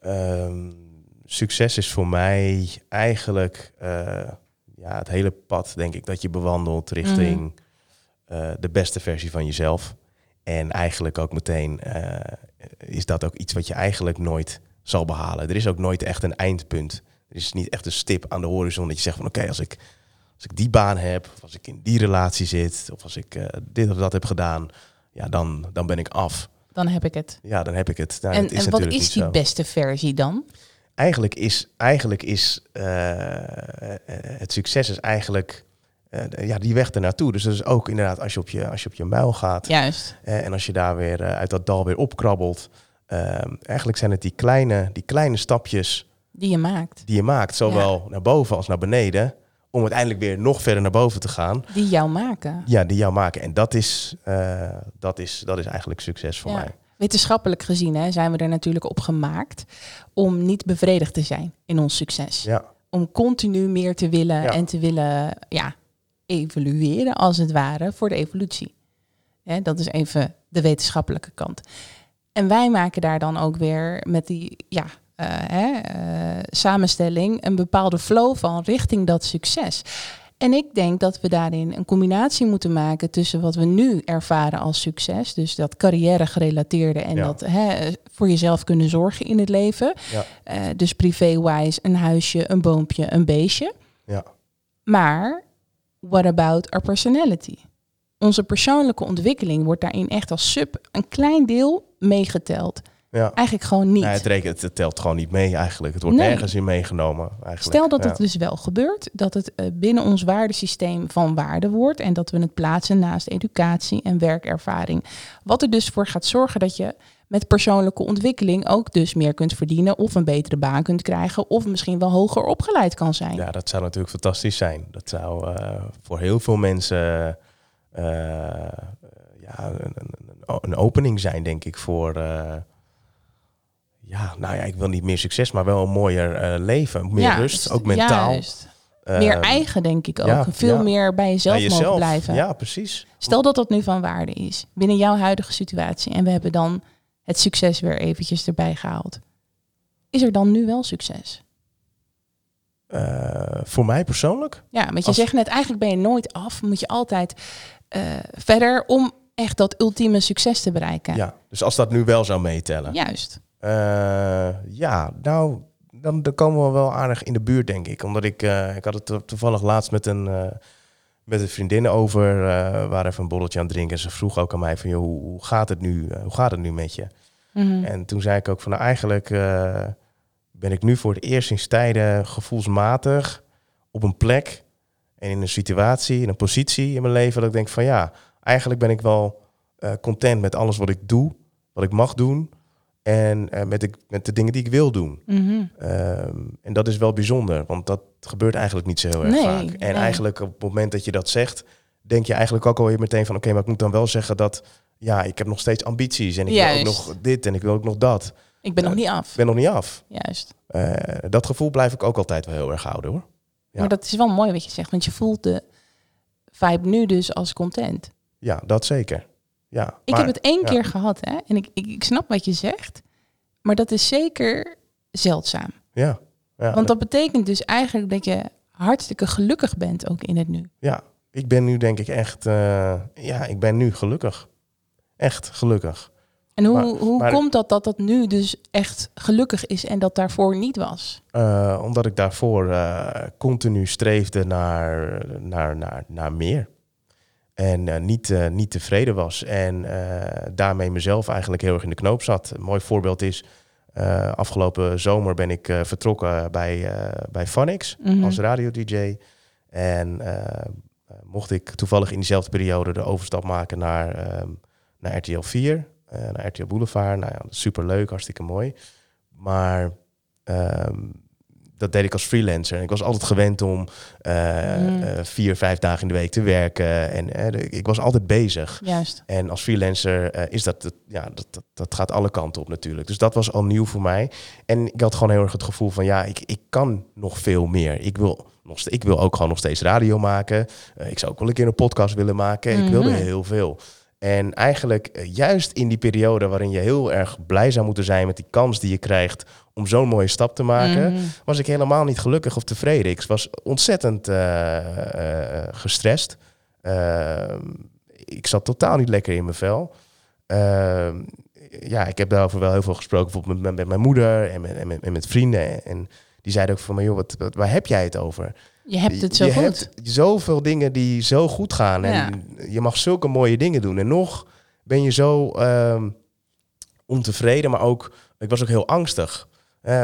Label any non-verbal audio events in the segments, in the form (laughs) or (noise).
Ehm, succes is voor mij eigenlijk uh, ja, het hele pad, denk ik, dat je bewandelt richting uh, de beste versie van jezelf. En eigenlijk ook meteen uh, is dat ook iets wat je eigenlijk nooit zal behalen. Er is ook nooit echt een eindpunt. Er is niet echt een stip aan de horizon dat je zegt van oké, als, ik, als ik die baan heb, of als ik in die relatie zit, of als ik dit of dat heb gedaan, ja, dan, dan ben ik af dan heb ik het. Ja, dan heb ik het. Nou, en, en wat is die beste versie dan? Eigenlijk is, eigenlijk is uh, het succes is eigenlijk uh, ja, die weg ernaartoe. Dus dat is ook inderdaad als je op je, als je, op je muil gaat. Juist. en als je daar weer uit dat dal weer opkrabbelt. Ehm, eigenlijk zijn het die kleine, die kleine stapjes. Die je maakt. Die je maakt, zowel naar boven als naar beneden om uiteindelijk weer nog verder naar boven te gaan. Die jou maken. Ja, die jou maken. En dat is, uh, dat is, dat is eigenlijk succes voor mij. Wetenschappelijk gezien hè, zijn we er natuurlijk op gemaakt om niet bevredigd te zijn in ons succes. Ja. Om continu meer te willen en te willen ja, evolueren, als het ware, voor de evolutie. Hè, dat is even de wetenschappelijke kant. En wij maken daar dan ook weer met die ja, hè, uh, samenstelling een bepaalde flow van richting dat succes. En ik denk dat we daarin een combinatie moeten maken tussen wat we nu ervaren als succes, dus dat carrière gerelateerde en dat hè, voor jezelf kunnen zorgen in het leven. Ja. Uh, dus privé-wise, een huisje, een boompje, een beestje. Ja. Maar what about our personality? Onze persoonlijke ontwikkeling wordt daarin echt als sub een klein deel meegeteld. Ja. Eigenlijk gewoon niet. Nee, het, rekent, het telt gewoon niet mee eigenlijk. Het wordt nergens in meegenomen. Eigenlijk. Stel dat het dus wel gebeurt, dat het uh, binnen ons waardesysteem van waarde wordt en dat we het plaatsen naast educatie en werkervaring. Wat er dus voor gaat zorgen dat je met persoonlijke ontwikkeling ook dus meer kunt verdienen of een betere baan kunt krijgen of misschien wel hoger opgeleid kan zijn. Ja, dat zou natuurlijk fantastisch zijn. Dat zou uh, voor heel veel mensen uh, ja, een, een, een, opening zijn, denk ik, voor nou ja, ik wil niet meer succes, maar wel een mooier uh, leven. Meer rust, ook mentaal. Juist. meer ehm, eigen, denk ik ook. Ja, Veel meer bij jezelf, bij jezelf, mogen blijven. Ja, precies. Stel dat dat nu van waarde is, binnen jouw huidige situatie. En we hebben dan het succes weer eventjes erbij gehaald. Is er dan nu wel succes? Uh, voor mij persoonlijk? Ja, want je zegt net, eigenlijk ben je nooit af. Moet je altijd uh, verder om echt dat ultieme succes te bereiken. Ja, dus als dat nu wel zou meetellen. Juist. Uh, ja, nou, dan, dan komen we wel aardig in de buurt, denk ik. Omdat ik, uh, ik had het toevallig laatst met een, uh, met een vriendin over, uh, waar even een borreltje aan het drinken. En ze vroeg ook aan mij van, joh, hoe, hoe gaat het nu? hoe gaat het nu met je? Mm -hmm. En toen zei ik ook van, nou, eigenlijk ben ik nu voor het eerst in tijden gevoelsmatig op een plek en in een situatie, in een positie in mijn leven dat ik denk van, ja, eigenlijk ben ik wel content met alles wat ik doe, wat ik mag doen. En uh, met, de, met de dingen die ik wil doen. Mm -hmm. um, en dat is wel bijzonder, want dat gebeurt eigenlijk niet zo heel erg nee, vaak. En nee. eigenlijk op het moment dat je dat zegt, denk je eigenlijk ook alweer meteen van... oké, maar ik moet dan wel zeggen dat... ja, ik heb nog steeds ambities en ik Juist. wil ook nog dit en ik wil ook nog dat. Ik ben nog niet af. Ik ben nog niet af. Juist. Uh, dat gevoel blijf ik ook altijd wel heel erg houden, hoor. Ja. Maar dat is wel mooi wat je zegt, want je voelt de vibe nu dus als content. Ja, dat zeker. Ja, ik heb het één ja. keer gehad, hè? En ik, ik, ik snap wat je zegt. Maar dat is zeker zeldzaam. Ja. ja Want dat betekent dus eigenlijk dat je hartstikke gelukkig bent ook in het nu. Ja, ik ben nu denk ik echt, uh, ja, ik ben nu gelukkig. Echt gelukkig. En hoe, Maar- hoe maar- komt dat dat dat nu dus echt gelukkig is en dat daarvoor niet was? Eh, omdat ik daarvoor eh, continu streefde naar, naar, naar, naar meer. En eh, niet, eh, niet tevreden was. En eh, daarmee mezelf eigenlijk heel erg in de knoop zat. Een mooi voorbeeld is... afgelopen zomer ben ik vertrokken bij, bij Phonics Mhm. als radio-dj. En mocht ik toevallig in diezelfde periode de overstap maken naar, ehm, naar RTL 4, eh, naar RTL Boulevard. Nou ja, superleuk, hartstikke mooi. Maar ehm, dat deed ik als freelancer. En ik was altijd gewend om eh, Mm. vier, vijf dagen in de week te werken. En eh, ik was altijd bezig. Juist. En als freelancer is dat, ja, dat, dat, dat gaat alle kanten op natuurlijk. Dus dat was al nieuw voor mij. En ik had gewoon heel erg het gevoel van, ja, ik, ik kan nog veel meer. Ik wil, nog, ik wil ook gewoon nog steeds radio maken. Ik zou ook wel een keer een podcast willen maken. Ik wilde Mhm. heel veel. En eigenlijk eh, juist in die periode waarin je heel erg blij zou moeten zijn met die kans die je krijgt om zo'n mooie stap te maken, Mhm. was ik helemaal niet gelukkig of tevreden. Ik was ontzettend eh, eh, gestrest. Ehm, ik zat totaal niet lekker in mijn vel. Ehm, ja, ik heb daarover wel heel veel gesproken, bijvoorbeeld met, met mijn moeder en met, en met, en met vrienden. En die zeiden ook van, maar joh, wat, wat, waar heb jij het over? Je hebt het zo je goed. hebt zoveel dingen die zo goed gaan. En Ja. je mag zulke mooie dingen doen. En nog ben je zo ehm, ontevreden, maar ook... Ik was ook heel angstig. Eh,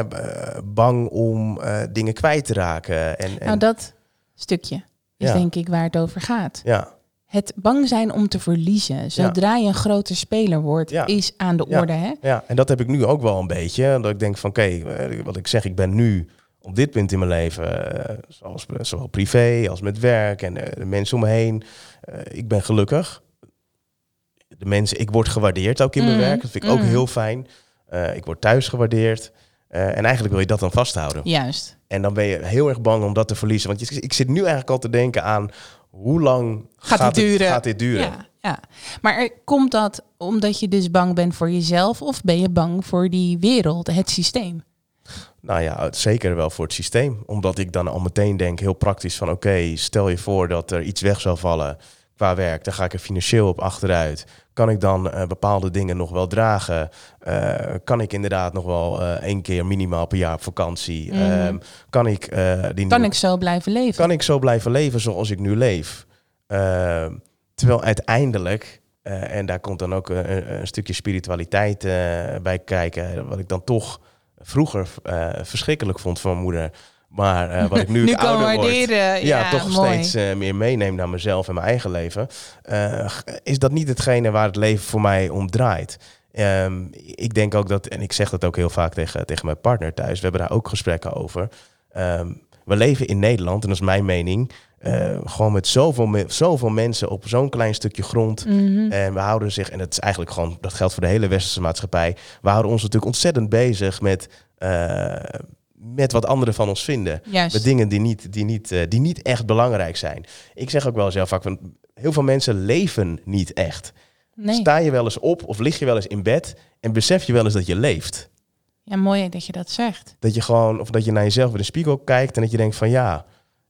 bang om eh, dingen kwijt te raken. En, en, Nou, dat stukje is Ja. denk ik waar het over gaat. ja, Het bang zijn om te verliezen, zodra je een grote speler wordt, Ja. is aan de Ja. orde. Hè? ja, en dat heb ik nu ook wel een beetje. Dat ik denk van, oké, eh, wat ik zeg, ik ben nu op dit punt in mijn leven, eh, zoals, zowel privé als met werk en eh, de mensen om me heen, ik ben gelukkig. De mensen, ik word gewaardeerd ook in mijn Mhm, werk. Dat vind ik ook mhm. heel fijn. Ik word thuis gewaardeerd. En eigenlijk wil je dat dan vasthouden. Juist. En dan ben je heel erg bang om dat te verliezen. Want je- ik zit nu eigenlijk al te denken aan hoe lang Gaat dit duren? gaat dit duren? Ja, ja. Maar er- komt dat omdat je dus bang bent voor jezelf of ben je bang voor die wereld, het systeem? Nou ja, zeker wel voor het systeem. Omdat ik dan al meteen denk, heel praktisch van... oké, stel je voor dat er iets weg zou vallen qua werk. Dan ga ik er financieel op achteruit. Kan ik dan eh, bepaalde dingen nog wel dragen? Eh, kan ik inderdaad nog wel eh, één keer minimaal per jaar op vakantie? Mhm. Ehm, kan ik die Kan ik zo blijven leven? kan ik zo blijven leven zoals ik nu leef? Ehm, terwijl uiteindelijk, en daar komt dan ook een, een stukje spiritualiteit bij kijken, wat ik dan toch vroeger verschrikkelijk vond van mijn moeder. Maar eh, wat ik nu, (laughs) nu ouder word, waarderen. ja, Ja, toch mooi. steeds eh, meer meeneem naar mezelf en mijn eigen leven, eh, is dat niet hetgene waar het leven voor mij om draait. Ehm, ik denk ook dat, en ik zeg dat ook heel vaak tegen, tegen mijn partner thuis, we hebben daar ook gesprekken over. Ehm, we leven in Nederland, en dat is mijn mening, gewoon met zoveel, me- zoveel mensen op zo'n klein stukje grond. Mhm. En we houden zich, en dat is eigenlijk gewoon, dat geldt voor de hele westerse maatschappij. We houden ons natuurlijk ontzettend bezig met, met wat anderen van ons vinden. Juist. Met dingen die niet, die, niet, eh, die niet echt belangrijk zijn. Ik zeg ook wel zelf vaak, van, heel veel mensen leven niet echt. Nee. Sta je wel eens op of lig je wel eens in bed en besef je wel eens dat je leeft. Ja, mooi dat je dat zegt. Dat je gewoon, of dat je naar jezelf in de spiegel kijkt en dat je denkt van ja,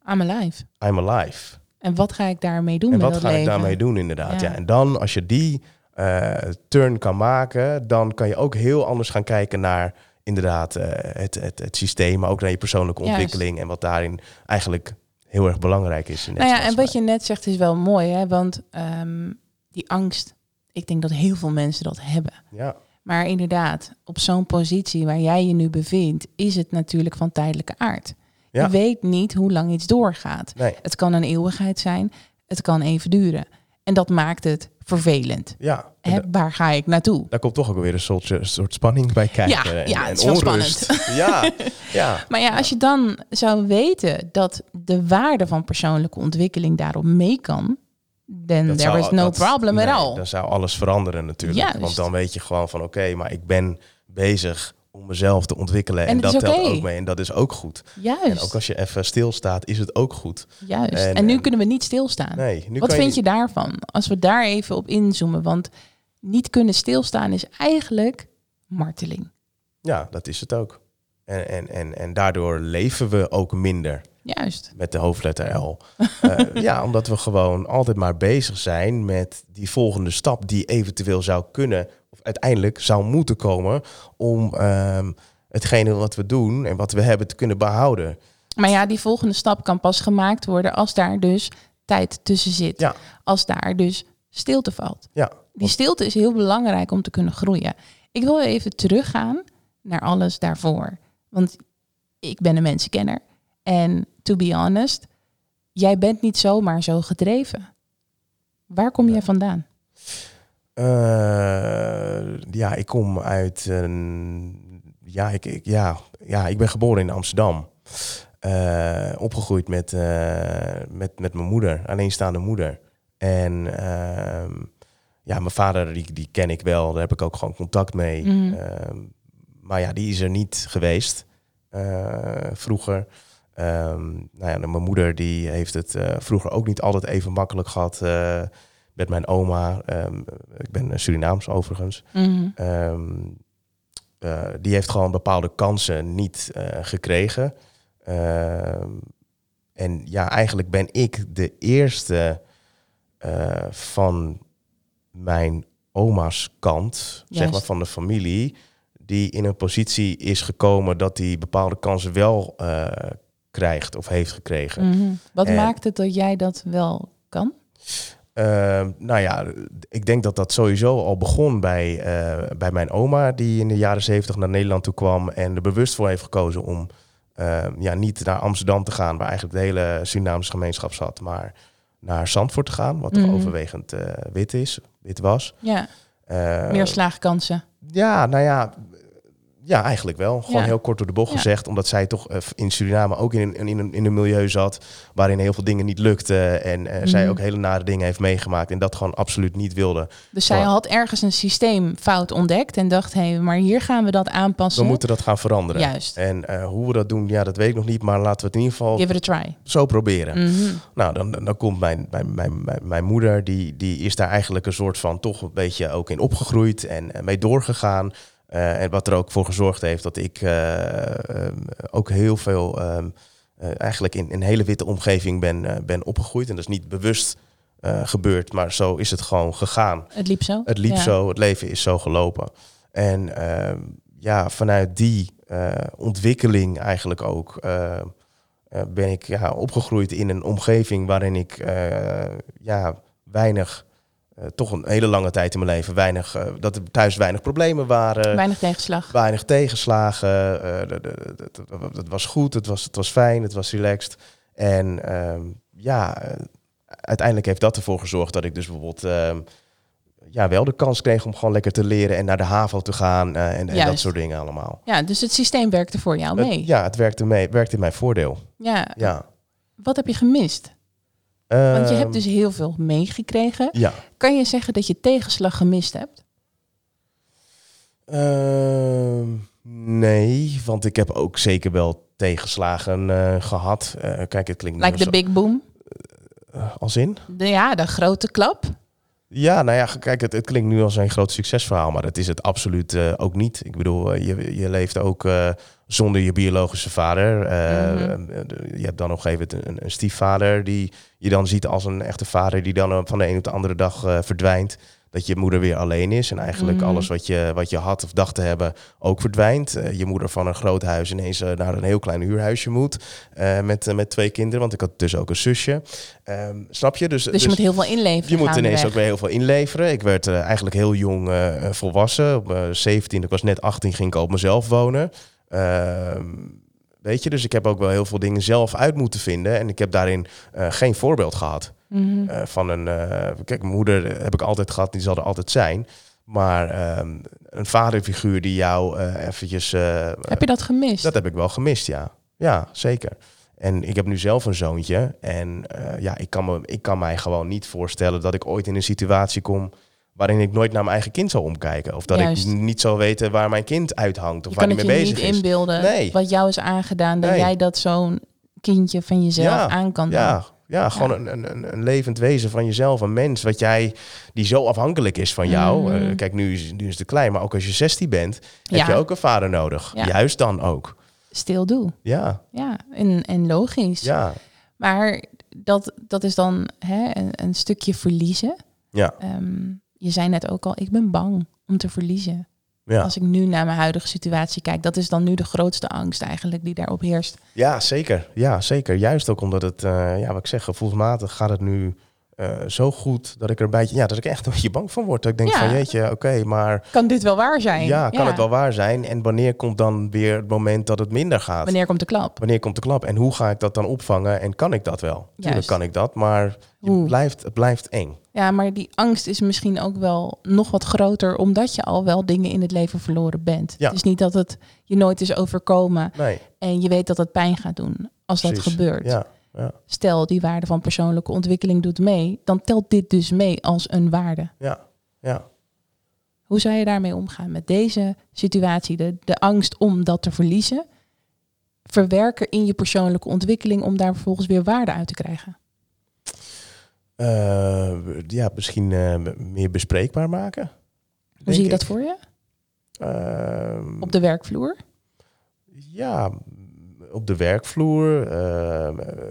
I'm alive. I'm alive. En wat ga ik daarmee doen En wat ga ik daarmee doen inderdaad? Ja. Ja. en dan als je die eh, turn kan maken, dan kan je ook heel anders gaan kijken naar inderdaad eh, het, het, het systeem, maar ook naar je persoonlijke Juist. ontwikkeling en wat daarin eigenlijk heel erg belangrijk is. In Nou ja, en wat je net zegt is wel mooi, hè? want ehm, die angst, ik denk dat heel veel mensen dat hebben. Ja, Maar inderdaad, op zo'n positie waar jij je nu bevindt, is het natuurlijk van tijdelijke aard. Ja. Je weet niet hoe lang iets doorgaat. nee, Het kan een eeuwigheid zijn, het kan even duren. En dat maakt het vervelend. ja. Waar ga ik naartoe? daar komt toch ook weer een soort, een soort spanning bij kijken. Ja, en, ja, het is wel onrust. (laughs) Ja, ja. (laughs) Maar ja, als je dan zou weten dat de waarde van persoonlijke ontwikkeling daarop mee kan, Dat there zou- is no dat- problem nee, at all. Dan zou alles veranderen natuurlijk. Juist. Want dan weet je gewoon van oké, maar ik ben bezig om mezelf te ontwikkelen. En, dat is telt ook mee. En dat is ook goed. Juist, En ook als je even stilstaat, is het ook goed. juist. en- En, nu en- kunnen we niet stilstaan. Nee, nu Wat vind je daarvan? Als we daar even op inzoomen, want niet kunnen stilstaan is eigenlijk marteling. Ja, dat is het ook. En, en, en, en daardoor leven we ook minder. Juist. met de hoofdletter L. Eh, (laughs) ja, omdat we gewoon altijd maar bezig zijn met die volgende stap die eventueel zou kunnen, of uiteindelijk zou moeten komen om ehm, hetgene wat we doen en wat we hebben te kunnen behouden. Maar ja, die volgende stap kan pas gemaakt worden als daar dus tijd tussen zit. Ja. Als daar dus stilte valt. Ja, Die stilte is heel belangrijk om te kunnen groeien. Ik wil even teruggaan naar alles daarvoor. Want ik ben een mensenkenner. En to be honest, jij bent niet zomaar zo gedreven. Waar kom jij vandaan? Eh, ja, ik kom uit een. Ja, ik, ik- ja, ja, ik ben geboren in Amsterdam. Eh, opgegroeid met, eh, met, met mijn moeder, alleenstaande moeder. En ehm, ja, mijn vader, die, die ken ik wel, daar heb ik ook gewoon contact mee. Mhm. Ehm, maar ja, die is er niet geweest vroeger. Ehm, nou ja, mijn moeder die heeft het eh, vroeger ook niet altijd even makkelijk gehad eh, met mijn oma. Ehm, ik ben Surinaams overigens. Mhm. Ehm, eh, die heeft gewoon bepaalde kansen niet gekregen. En ja, eigenlijk ben ik de eerste van mijn oma's kant, zeg maar van de familie, die in een positie is gekomen dat hij bepaalde kansen wel eh, krijgt of heeft gekregen. Mhm. Wat En- maakt het dat jij dat wel kan? Ehm, nou ja, ik denk dat dat sowieso al begon bij, eh, bij mijn oma, die in de jaren zeventig naar Nederland toe kwam en er bewust voor heeft gekozen om ehm, ja, niet naar Amsterdam te gaan, waar eigenlijk de hele Surinaamse gemeenschap zat, maar naar Zandvoort te gaan, wat Mhm. overwegend eh, wit is, wit was. Ja, Eh, meer slaagkansen. ja, nou ja, ja, eigenlijk wel. Gewoon Ja. heel kort door de bocht Ja. gezegd. Omdat zij toch eh, in Suriname ook in, een- in, een, in een milieu zat waarin heel veel dingen niet lukten. En eh, zij Mhm. ook hele nare dingen heeft meegemaakt en dat gewoon absoluut niet wilde. Dus zij had ergens een systeemfout ontdekt en dacht, hé, hey, maar hier gaan we dat aanpassen. We moeten dat gaan veranderen. Juist. En eh, hoe we dat doen, ja, dat weet ik nog niet. Maar laten we het in ieder geval Give it a try. zo proberen. Mhm. Nou, dan, dan komt mijn, mijn, mijn, mijn, mijn moeder, die, die is daar eigenlijk een soort van toch een beetje ook in opgegroeid en mee doorgegaan. Eh, en wat er ook voor gezorgd heeft dat ik eh, ehm, ook heel veel ehm, eh, eigenlijk in een hele witte omgeving ben, ben opgegroeid. En dat is niet bewust gebeurd, maar zo is het gewoon gegaan. Het liep zo. Het liep Ja. zo, het leven is zo gelopen. En ehm, ja, vanuit die ontwikkeling eigenlijk ook ben ik ja, opgegroeid in een omgeving waarin ik ja, weinig, eh, toch een hele lange tijd in mijn leven, weinig, eh, dat er thuis weinig problemen waren. Weinig tegenslag. Weinig tegenslagen. eh, Het was goed, het was, het was fijn, het was relaxed. En ehm, ja, uiteindelijk heeft dat ervoor gezorgd dat ik dus bijvoorbeeld ehm, ja, wel de kans kreeg om gewoon lekker te leren en naar de HAVO te gaan en, en dat soort dingen allemaal. Ja, dus het systeem werkte voor jou mee. Het- ja, het werkte, mee, werkte in mijn voordeel. Ja. Ja. Wat heb je gemist? Want je Ehm, hebt dus heel veel meegekregen. Ja. Kan je zeggen dat je tegenslag gemist hebt? Ehm, nee, want ik heb ook zeker wel tegenslagen eh, gehad. Eh, kijk, het klinkt Like the big boom? eh, als in? De, ja, de grote klap. Ja, nou ja, kijk, het, het klinkt nu als een groot succesverhaal, maar dat is het absoluut eh, ook niet. Ik bedoel, eh, je, je leeft ook eh, zonder je biologische vader. Mhm. Je hebt dan nog even een, een stiefvader die je dan ziet als een echte vader die dan van de een op de andere dag verdwijnt. Dat je moeder weer alleen is en eigenlijk Mhm. alles wat je, wat je had of dacht te hebben ook verdwijnt. Eh, je moeder van een groot huis ineens eh, naar een heel klein huurhuisje moet eh, met, met twee kinderen, want ik had dus ook een zusje. Ehm, snap je? Dus, Dus, je moet heel veel inleveren. je moet ineens ook weer heel veel inleveren. Ik werd eigenlijk heel jong volwassen. Op mijn 17, ik was net 18, ging ik op mezelf wonen. Ehm, weet je, dus ik heb ook wel heel veel dingen zelf uit moeten vinden. En ik heb daarin geen voorbeeld gehad. Eh, van een, eh, kijk, mijn moeder heb ik altijd gehad, die zal er altijd zijn. Maar ehm, een vaderfiguur die jou eh, eventjes... Heb je dat gemist? dat heb ik wel gemist, ja. Ja, zeker. En ik heb nu zelf een zoontje. En ja, ik kan, me, ik kan mij gewoon niet voorstellen dat ik ooit in een situatie kom waarin ik nooit naar mijn eigen kind zal omkijken. Of dat Juist. ik niet zal weten waar mijn kind uithangt of je waar kan hij mee je bezig niet is. inbeelden Nee. wat jou is aangedaan, dat Nee. jij dat zo'n kindje van jezelf Ja, aan kan doen. Ja, gewoon Een, een, een- een levend wezen van jezelf, een mens wat jij, die zo afhankelijk is van jou. Mhm. Eh, kijk, nu is, nu is het klein, maar ook als je 16 bent, heb je ook een vader nodig. Ja. Juist dan ook. still do. Ja, Ja, en, en logisch. ja, Maar dat, dat is dan hè, een, een stukje verliezen. ja, Ehm, je zei net ook al, ik ben bang om te verliezen. Ja. Als ik nu naar mijn huidige situatie kijk, dat is dan nu de grootste angst eigenlijk die daarop heerst. Ja, zeker. Ja, zeker. Juist ook omdat het, eh, ja, wat ik zeg, gevoelsmatig gaat het nu eh, zo goed dat ik er beetje, ja, dat ik echt een beetje bang van word. Dat ik denk Ja. van, jeetje, oké, maar Kan dit wel waar zijn? ja, kan het wel waar zijn? En wanneer komt dan weer het moment dat het minder gaat? Wanneer komt de klap? Wanneer komt de klap? En hoe ga ik dat dan opvangen? En kan ik dat wel? Tuurlijk Juist. kan ik dat, maar je blijft, het blijft eng. Ja, maar die angst is misschien ook wel nog wat groter, omdat je al wel dingen in het leven verloren bent. Ja. Het is niet dat het je nooit is overkomen Nee, en je weet dat het pijn gaat doen als dat gebeurt. Ja, ja, Stel, die waarde van persoonlijke ontwikkeling doet mee, dan telt dit dus mee als een waarde. ja, ja. Hoe zou je daarmee omgaan met deze situatie, de, de angst om dat te verliezen? Verwerken in je persoonlijke ontwikkeling om daar vervolgens weer waarde uit te krijgen. Eh, ja, misschien eh, meer bespreekbaar maken. Hoe zie je ik. dat voor je? Ehm, Op de werkvloer? Ja, op de werkvloer, eh,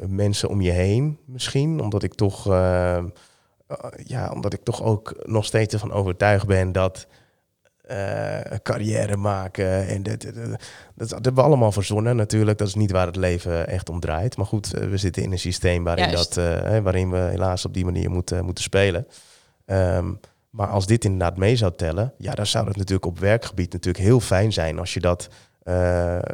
mensen om je heen misschien, omdat ik toch, eh, eh, ja, omdat ik toch ook nog steeds ervan overtuigd ben dat eh, carrière maken en dat, dat, dat, dat hebben we allemaal verzonnen natuurlijk. Dat is niet waar het leven echt om draait. Maar goed, eh, we zitten in een systeem waarin, Juist. dat, eh, waarin we helaas op die manier moeten, moeten spelen. Ehm, maar als dit inderdaad mee zou tellen, ja, dan zou het natuurlijk op werkgebied natuurlijk heel fijn zijn als je dat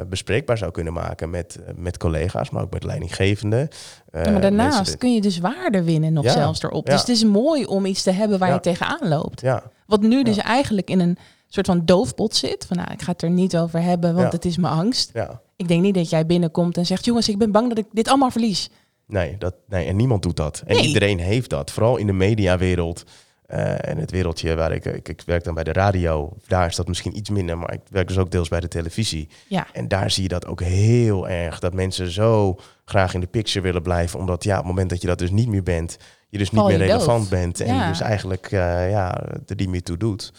bespreekbaar zou kunnen maken met, met collega's, maar ook met leidinggevenden. Ja, maar daarnaast mensen- kun je dus waarde winnen nog Ja, zelfs erop. ja. Dus het is mooi om iets te hebben waar je tegenaan loopt. Wat nu dus eigenlijk in een soort van doofpot zit. Van nou, ik ga het er niet over hebben, want Ja. het is mijn angst. ja. Ik denk niet dat jij binnenkomt en zegt... jongens, ik ben bang dat ik dit allemaal verlies. Nee, dat, nee, en niemand doet dat. En Nee. iedereen heeft dat. Vooral in de mediawereld. eh en het wereldje waar ik, ik... Ik werk dan bij de radio. Daar is dat misschien iets minder. Maar ik werk dus ook deels bij de televisie. Ja, En daar zie je dat ook heel erg. Dat mensen zo graag in de picture willen blijven. Omdat ja, op het moment dat je dat dus niet meer bent... je dus niet Val meer relevant doof. bent. En Ja. je dus eigenlijk eh, ja, er niet meer toe doet.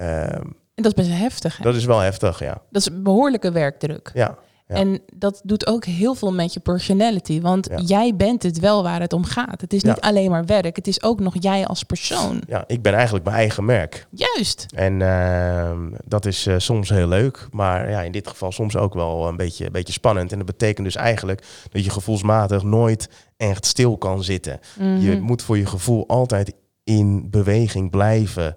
Ehm, en dat is best heftig. Hè? dat is wel heftig, ja. Dat is behoorlijke werkdruk. Ja, ja. En dat doet ook heel veel met je personality. Want Ja. jij bent het wel waar het om gaat. Het is niet Ja. alleen maar werk. Het is ook nog jij als persoon. ja, ik ben eigenlijk mijn eigen merk. Juist. En ehm, dat is eh, soms heel leuk, maar ja, in dit geval soms ook wel een beetje, een beetje spannend. En dat betekent dus eigenlijk dat je gevoelsmatig nooit echt stil kan zitten. Je Mhm. moet voor je gevoel altijd in beweging blijven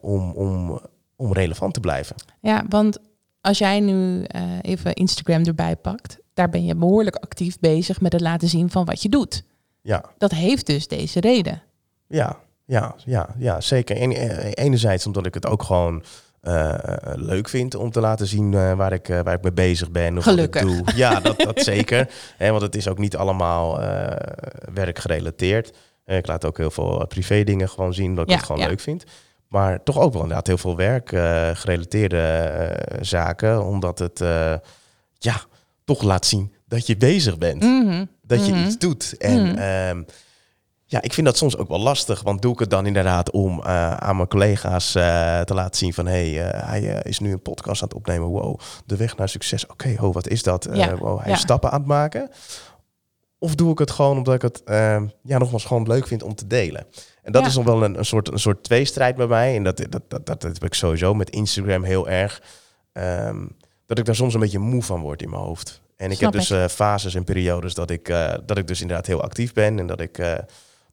om, om, om relevant te blijven. Ja, want als jij nu eh, even Instagram erbij pakt, daar ben je behoorlijk actief bezig met het laten zien van wat je doet. Ja, Dat heeft dus deze reden. ja, ja, ja, ja zeker. En, eh, enerzijds omdat ik het ook gewoon eh, leuk vind om te laten zien eh, waar, ik, eh, waar ik mee bezig ben. Of Gelukkig. Wat ik doe. Ja, dat, dat (laughs) zeker. Hè, want het is ook niet allemaal eh, werkgerelateerd. Eh, ik laat ook heel veel eh, privé dingen gewoon zien, dat ik Ja, het gewoon ja. leuk vind. Maar toch ook wel inderdaad heel veel werkgerelateerde eh, zaken. Omdat het ja, toch laat zien dat je bezig bent Mhm. dat je Mhm. iets doet. En Mhm. ehm, ja, ik vind dat soms ook wel lastig. Want doe ik het dan inderdaad om aan mijn collega's te laten zien van... hé, hey, hij is nu een podcast aan het opnemen. Wow, de weg naar succes. Oké, ho, wat is dat? Ja, wow, hij ja. is stappen aan het maken. Of doe ik het gewoon omdat ik het ehm, ja, nogmaals gewoon leuk vind om te delen. En dat Ja. is nog wel een, een, soort, een soort tweestrijd bij mij. En dat, dat, dat, dat, heb ik sowieso met Instagram heel erg. Ehm, dat ik daar soms een beetje moe van word in mijn hoofd. En ik Snap heb dus eh, fases en periodes dat ik, eh, dat ik dus inderdaad heel actief ben. En dat ik eh,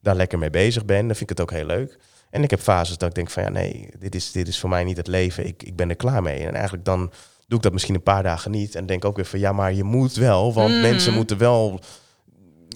daar lekker mee bezig ben. Dan vind ik het ook heel leuk. En ik heb fases dat ik denk van ja, nee, dit is, dit is voor mij niet het leven. Ik, ik ben er klaar mee. En eigenlijk dan doe ik dat misschien een paar dagen niet. En denk ook weer van ja, maar je moet wel. Want Mm. mensen moeten wel...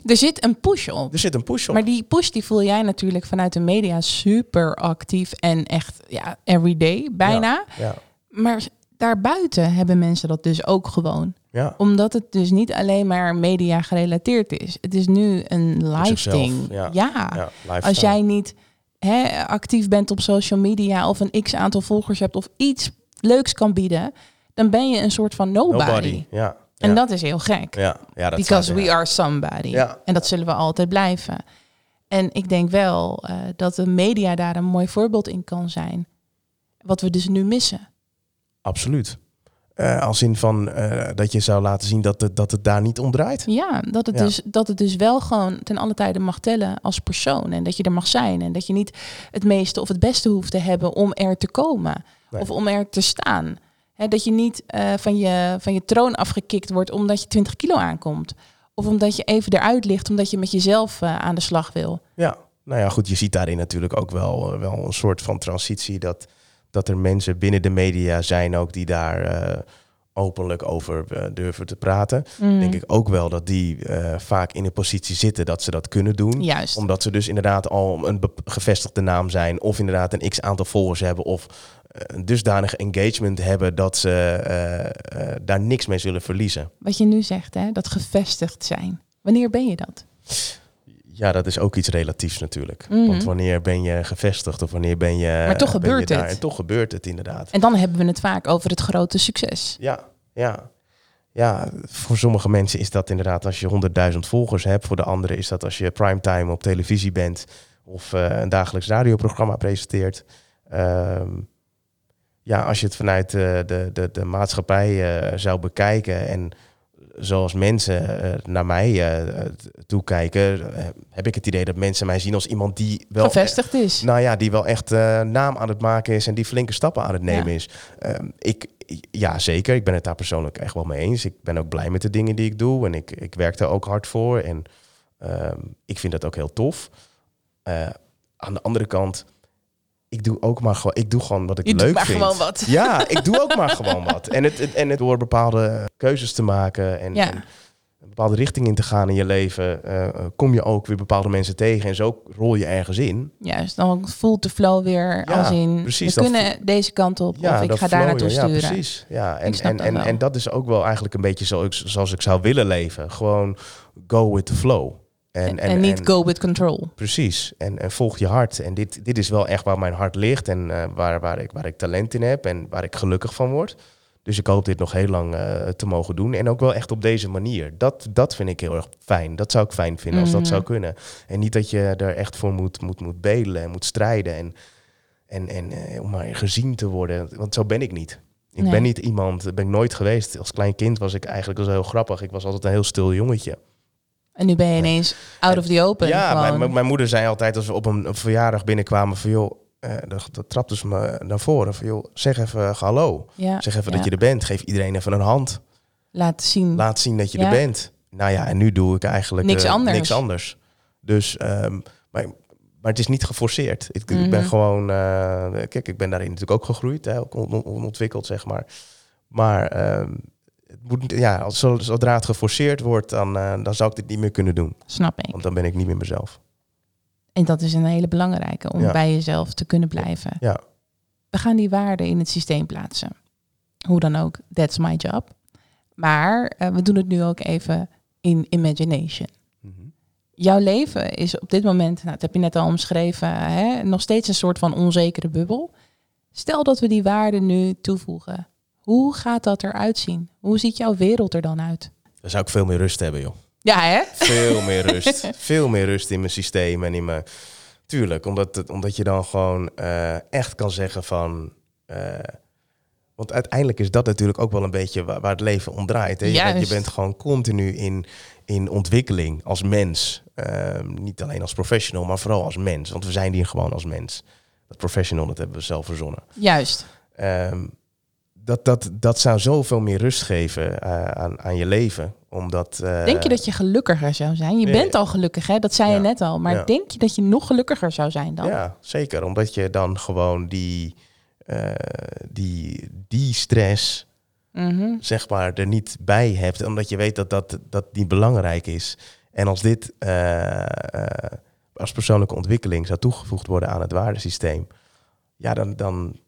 Er zit een push op. Er zit een push op. Maar die push die voel jij natuurlijk vanuit de media super actief en echt ja, everyday bijna. Ja, Maar daarbuiten hebben mensen dat dus ook gewoon. ja. Omdat het dus niet alleen maar media gerelateerd is. Het is nu een live ding. ja. Ja. ja lifestyle. Als jij niet hè, actief bent op social media of een x aantal volgers hebt of iets leuks kan bieden, dan ben je een soort van nobody. Nobody. Ja. En ja. dat is heel gek. Ja, ja dat Because we are somebody. Ja. En dat zullen we altijd blijven. En ik denk wel eh, dat de media daar een mooi voorbeeld in kan zijn. Wat we dus nu missen. Absoluut. Eh, als in van eh, dat je zou laten zien dat het, dat het daar niet om draait. Ja, dat het, Ja. Dus, dat het dus wel gewoon ten alle tijde mag tellen als persoon. En dat je er mag zijn. En dat je niet het meeste of het beste hoeft te hebben om er te komen. Nee. Of om er te staan. Dat je niet eh, van, je, van je troon afgekikt wordt omdat je 20 kilo aankomt. Of omdat je even eruit ligt omdat je met jezelf eh, aan de slag wil. Ja, nou ja, goed, je ziet daarin natuurlijk ook wel, eh, wel een soort van transitie. Dat, dat er mensen binnen de media zijn ook die daar openlijk over durven te praten. Mm. Denk ik ook wel dat die vaak in een positie zitten dat ze dat kunnen doen. Juist. Omdat ze dus inderdaad al een gevestigde naam zijn. Of inderdaad een x aantal volgers hebben. Of een dusdanig engagement hebben dat ze eh, eh, daar niks mee zullen verliezen. Wat je nu zegt, hè, dat gevestigd zijn. Wanneer ben je dat? Ja, dat is ook iets relatiefs natuurlijk. Mhm. Want wanneer ben je gevestigd of wanneer ben je... Maar toch gebeurt het. En toch gebeurt het inderdaad. En dan hebben we het vaak over het grote succes. Ja, ja. Ja, voor sommige mensen is dat inderdaad als je 100.000 volgers hebt. Voor de anderen is dat als je primetime op televisie bent of eh, een dagelijks radioprogramma presenteert. Ehm, ja, als je het vanuit eh, de, de, de maatschappij eh, zou bekijken en zoals mensen eh, naar mij eh, toekijken, heb ik het idee dat mensen mij zien als iemand die wel Gevestigd is. nou ja, die wel echt naam aan het maken is en die flinke stappen aan het nemen Ja. is. Ehm, ik, ja, zeker. Ik ben het daar persoonlijk echt wel mee eens. Ik ben ook blij met de dingen die ik doe en ik, ik werk daar ook hard voor. En ehm, ik vind dat ook heel tof. Aan de andere kant, ik doe ook maar gewoon, ik doe gewoon wat ik Je doet leuk maar vind. gewoon wat. Ja, ik doe ook maar (laughs) gewoon wat. En het, het- en het door bepaalde keuzes te maken en, Ja. en een bepaalde richting in te gaan in je leven, eh, eh, kom je ook weer bepaalde mensen tegen en zo rol je ergens in. Juist, dan voelt de flow weer Ja, als in, precies, we kunnen deze kant op of ik ga daar naartoe ja, sturen. Ja, precies. Ja, en, en, dat en, dat is ook wel eigenlijk een beetje zo, zoals ik zou willen leven. Gewoon go with the flow. En, en niet go with control. Precies. En, en volg je hart. En dit, dit is wel echt waar mijn hart ligt en eh, waar, waar, ik, waar ik talent in heb en waar ik gelukkig van word. Dus ik hoop dit nog heel lang eh, te mogen doen. En ook wel echt op deze manier. Dat, dat vind ik heel erg fijn. Dat zou ik fijn vinden als dat zou kunnen. En niet dat je er echt voor moet, moet, moet bedelen en moet strijden. En, en, en eh, om maar gezien te worden. Want zo ben ik niet. Ik Nee. ben niet iemand, dat ben ik nooit geweest. Als klein kind was ik eigenlijk wel heel grappig. Ik was altijd een heel stil jongetje. En nu ben je ineens out of the open. Ja, mijn, mijn- moeder zei altijd als we op een, verjaardag binnenkwamen van joh, eh, dat, dat trapte ze me naar voren van joh, zeg even eh, hallo. ja, Zeg even ja. dat je er bent. Geef iedereen even een hand. Laat zien. Laat zien dat je Ja. er bent. Nou ja, en nu doe ik eigenlijk Niks eh, anders. niks anders. Dus, ehm, maar, maar het is niet geforceerd. Ik, ik Mhm. ben gewoon, eh, kijk, ik ben daarin natuurlijk ook gegroeid, hè, ook on- on- ontwikkeld, zeg maar. Maar ehm, het moet, ja, als, zodra het geforceerd wordt, dan, eh, dan zou ik dit niet meer kunnen doen. Snap ik. Want dan ben ik niet meer mezelf. En dat is een hele belangrijke om Ja. bij jezelf te kunnen blijven. Ja. We gaan die waarden in het systeem plaatsen. Hoe dan ook, that's my job. Maar eh, we doen het nu ook even in imagination. Mhm. Jouw leven is op dit moment, nou, dat heb je net al omschreven, hè, nog steeds een soort van onzekere bubbel. Stel dat we die waarden nu toevoegen. Hoe gaat dat eruit zien? Hoe ziet jouw wereld er dan uit? Dan zou ik veel meer rust hebben, joh. Ja, hè? Veel meer (laughs) rust. Veel meer rust in mijn systeem en in mijn... Tuurlijk, omdat, het, omdat je dan gewoon eh, echt kan zeggen van... eh, want uiteindelijk is dat natuurlijk ook wel een beetje waar, waar het leven om draait. Hè? Je, bent, je bent gewoon continu in, in ontwikkeling als mens. Ehm, niet alleen als professional, maar vooral als mens. Want we zijn hier gewoon als mens. Dat professional, dat hebben we zelf verzonnen. Juist. Ehm, dat, dat, dat zou zoveel meer rust geven eh, aan, aan je leven. Omdat, eh, Denk je dat je gelukkiger zou zijn? Je bent al gelukkig, hè? Dat zei je net al. Maar Ja. denk je dat je nog gelukkiger zou zijn dan? Ja, zeker. Omdat je dan gewoon die, eh, die, die stress, Mhm. zeg maar, er niet bij hebt. Omdat je weet dat dat, dat niet belangrijk is. En als dit als persoonlijke ontwikkeling zou toegevoegd worden aan het waardesysteem, ja, dan, dan,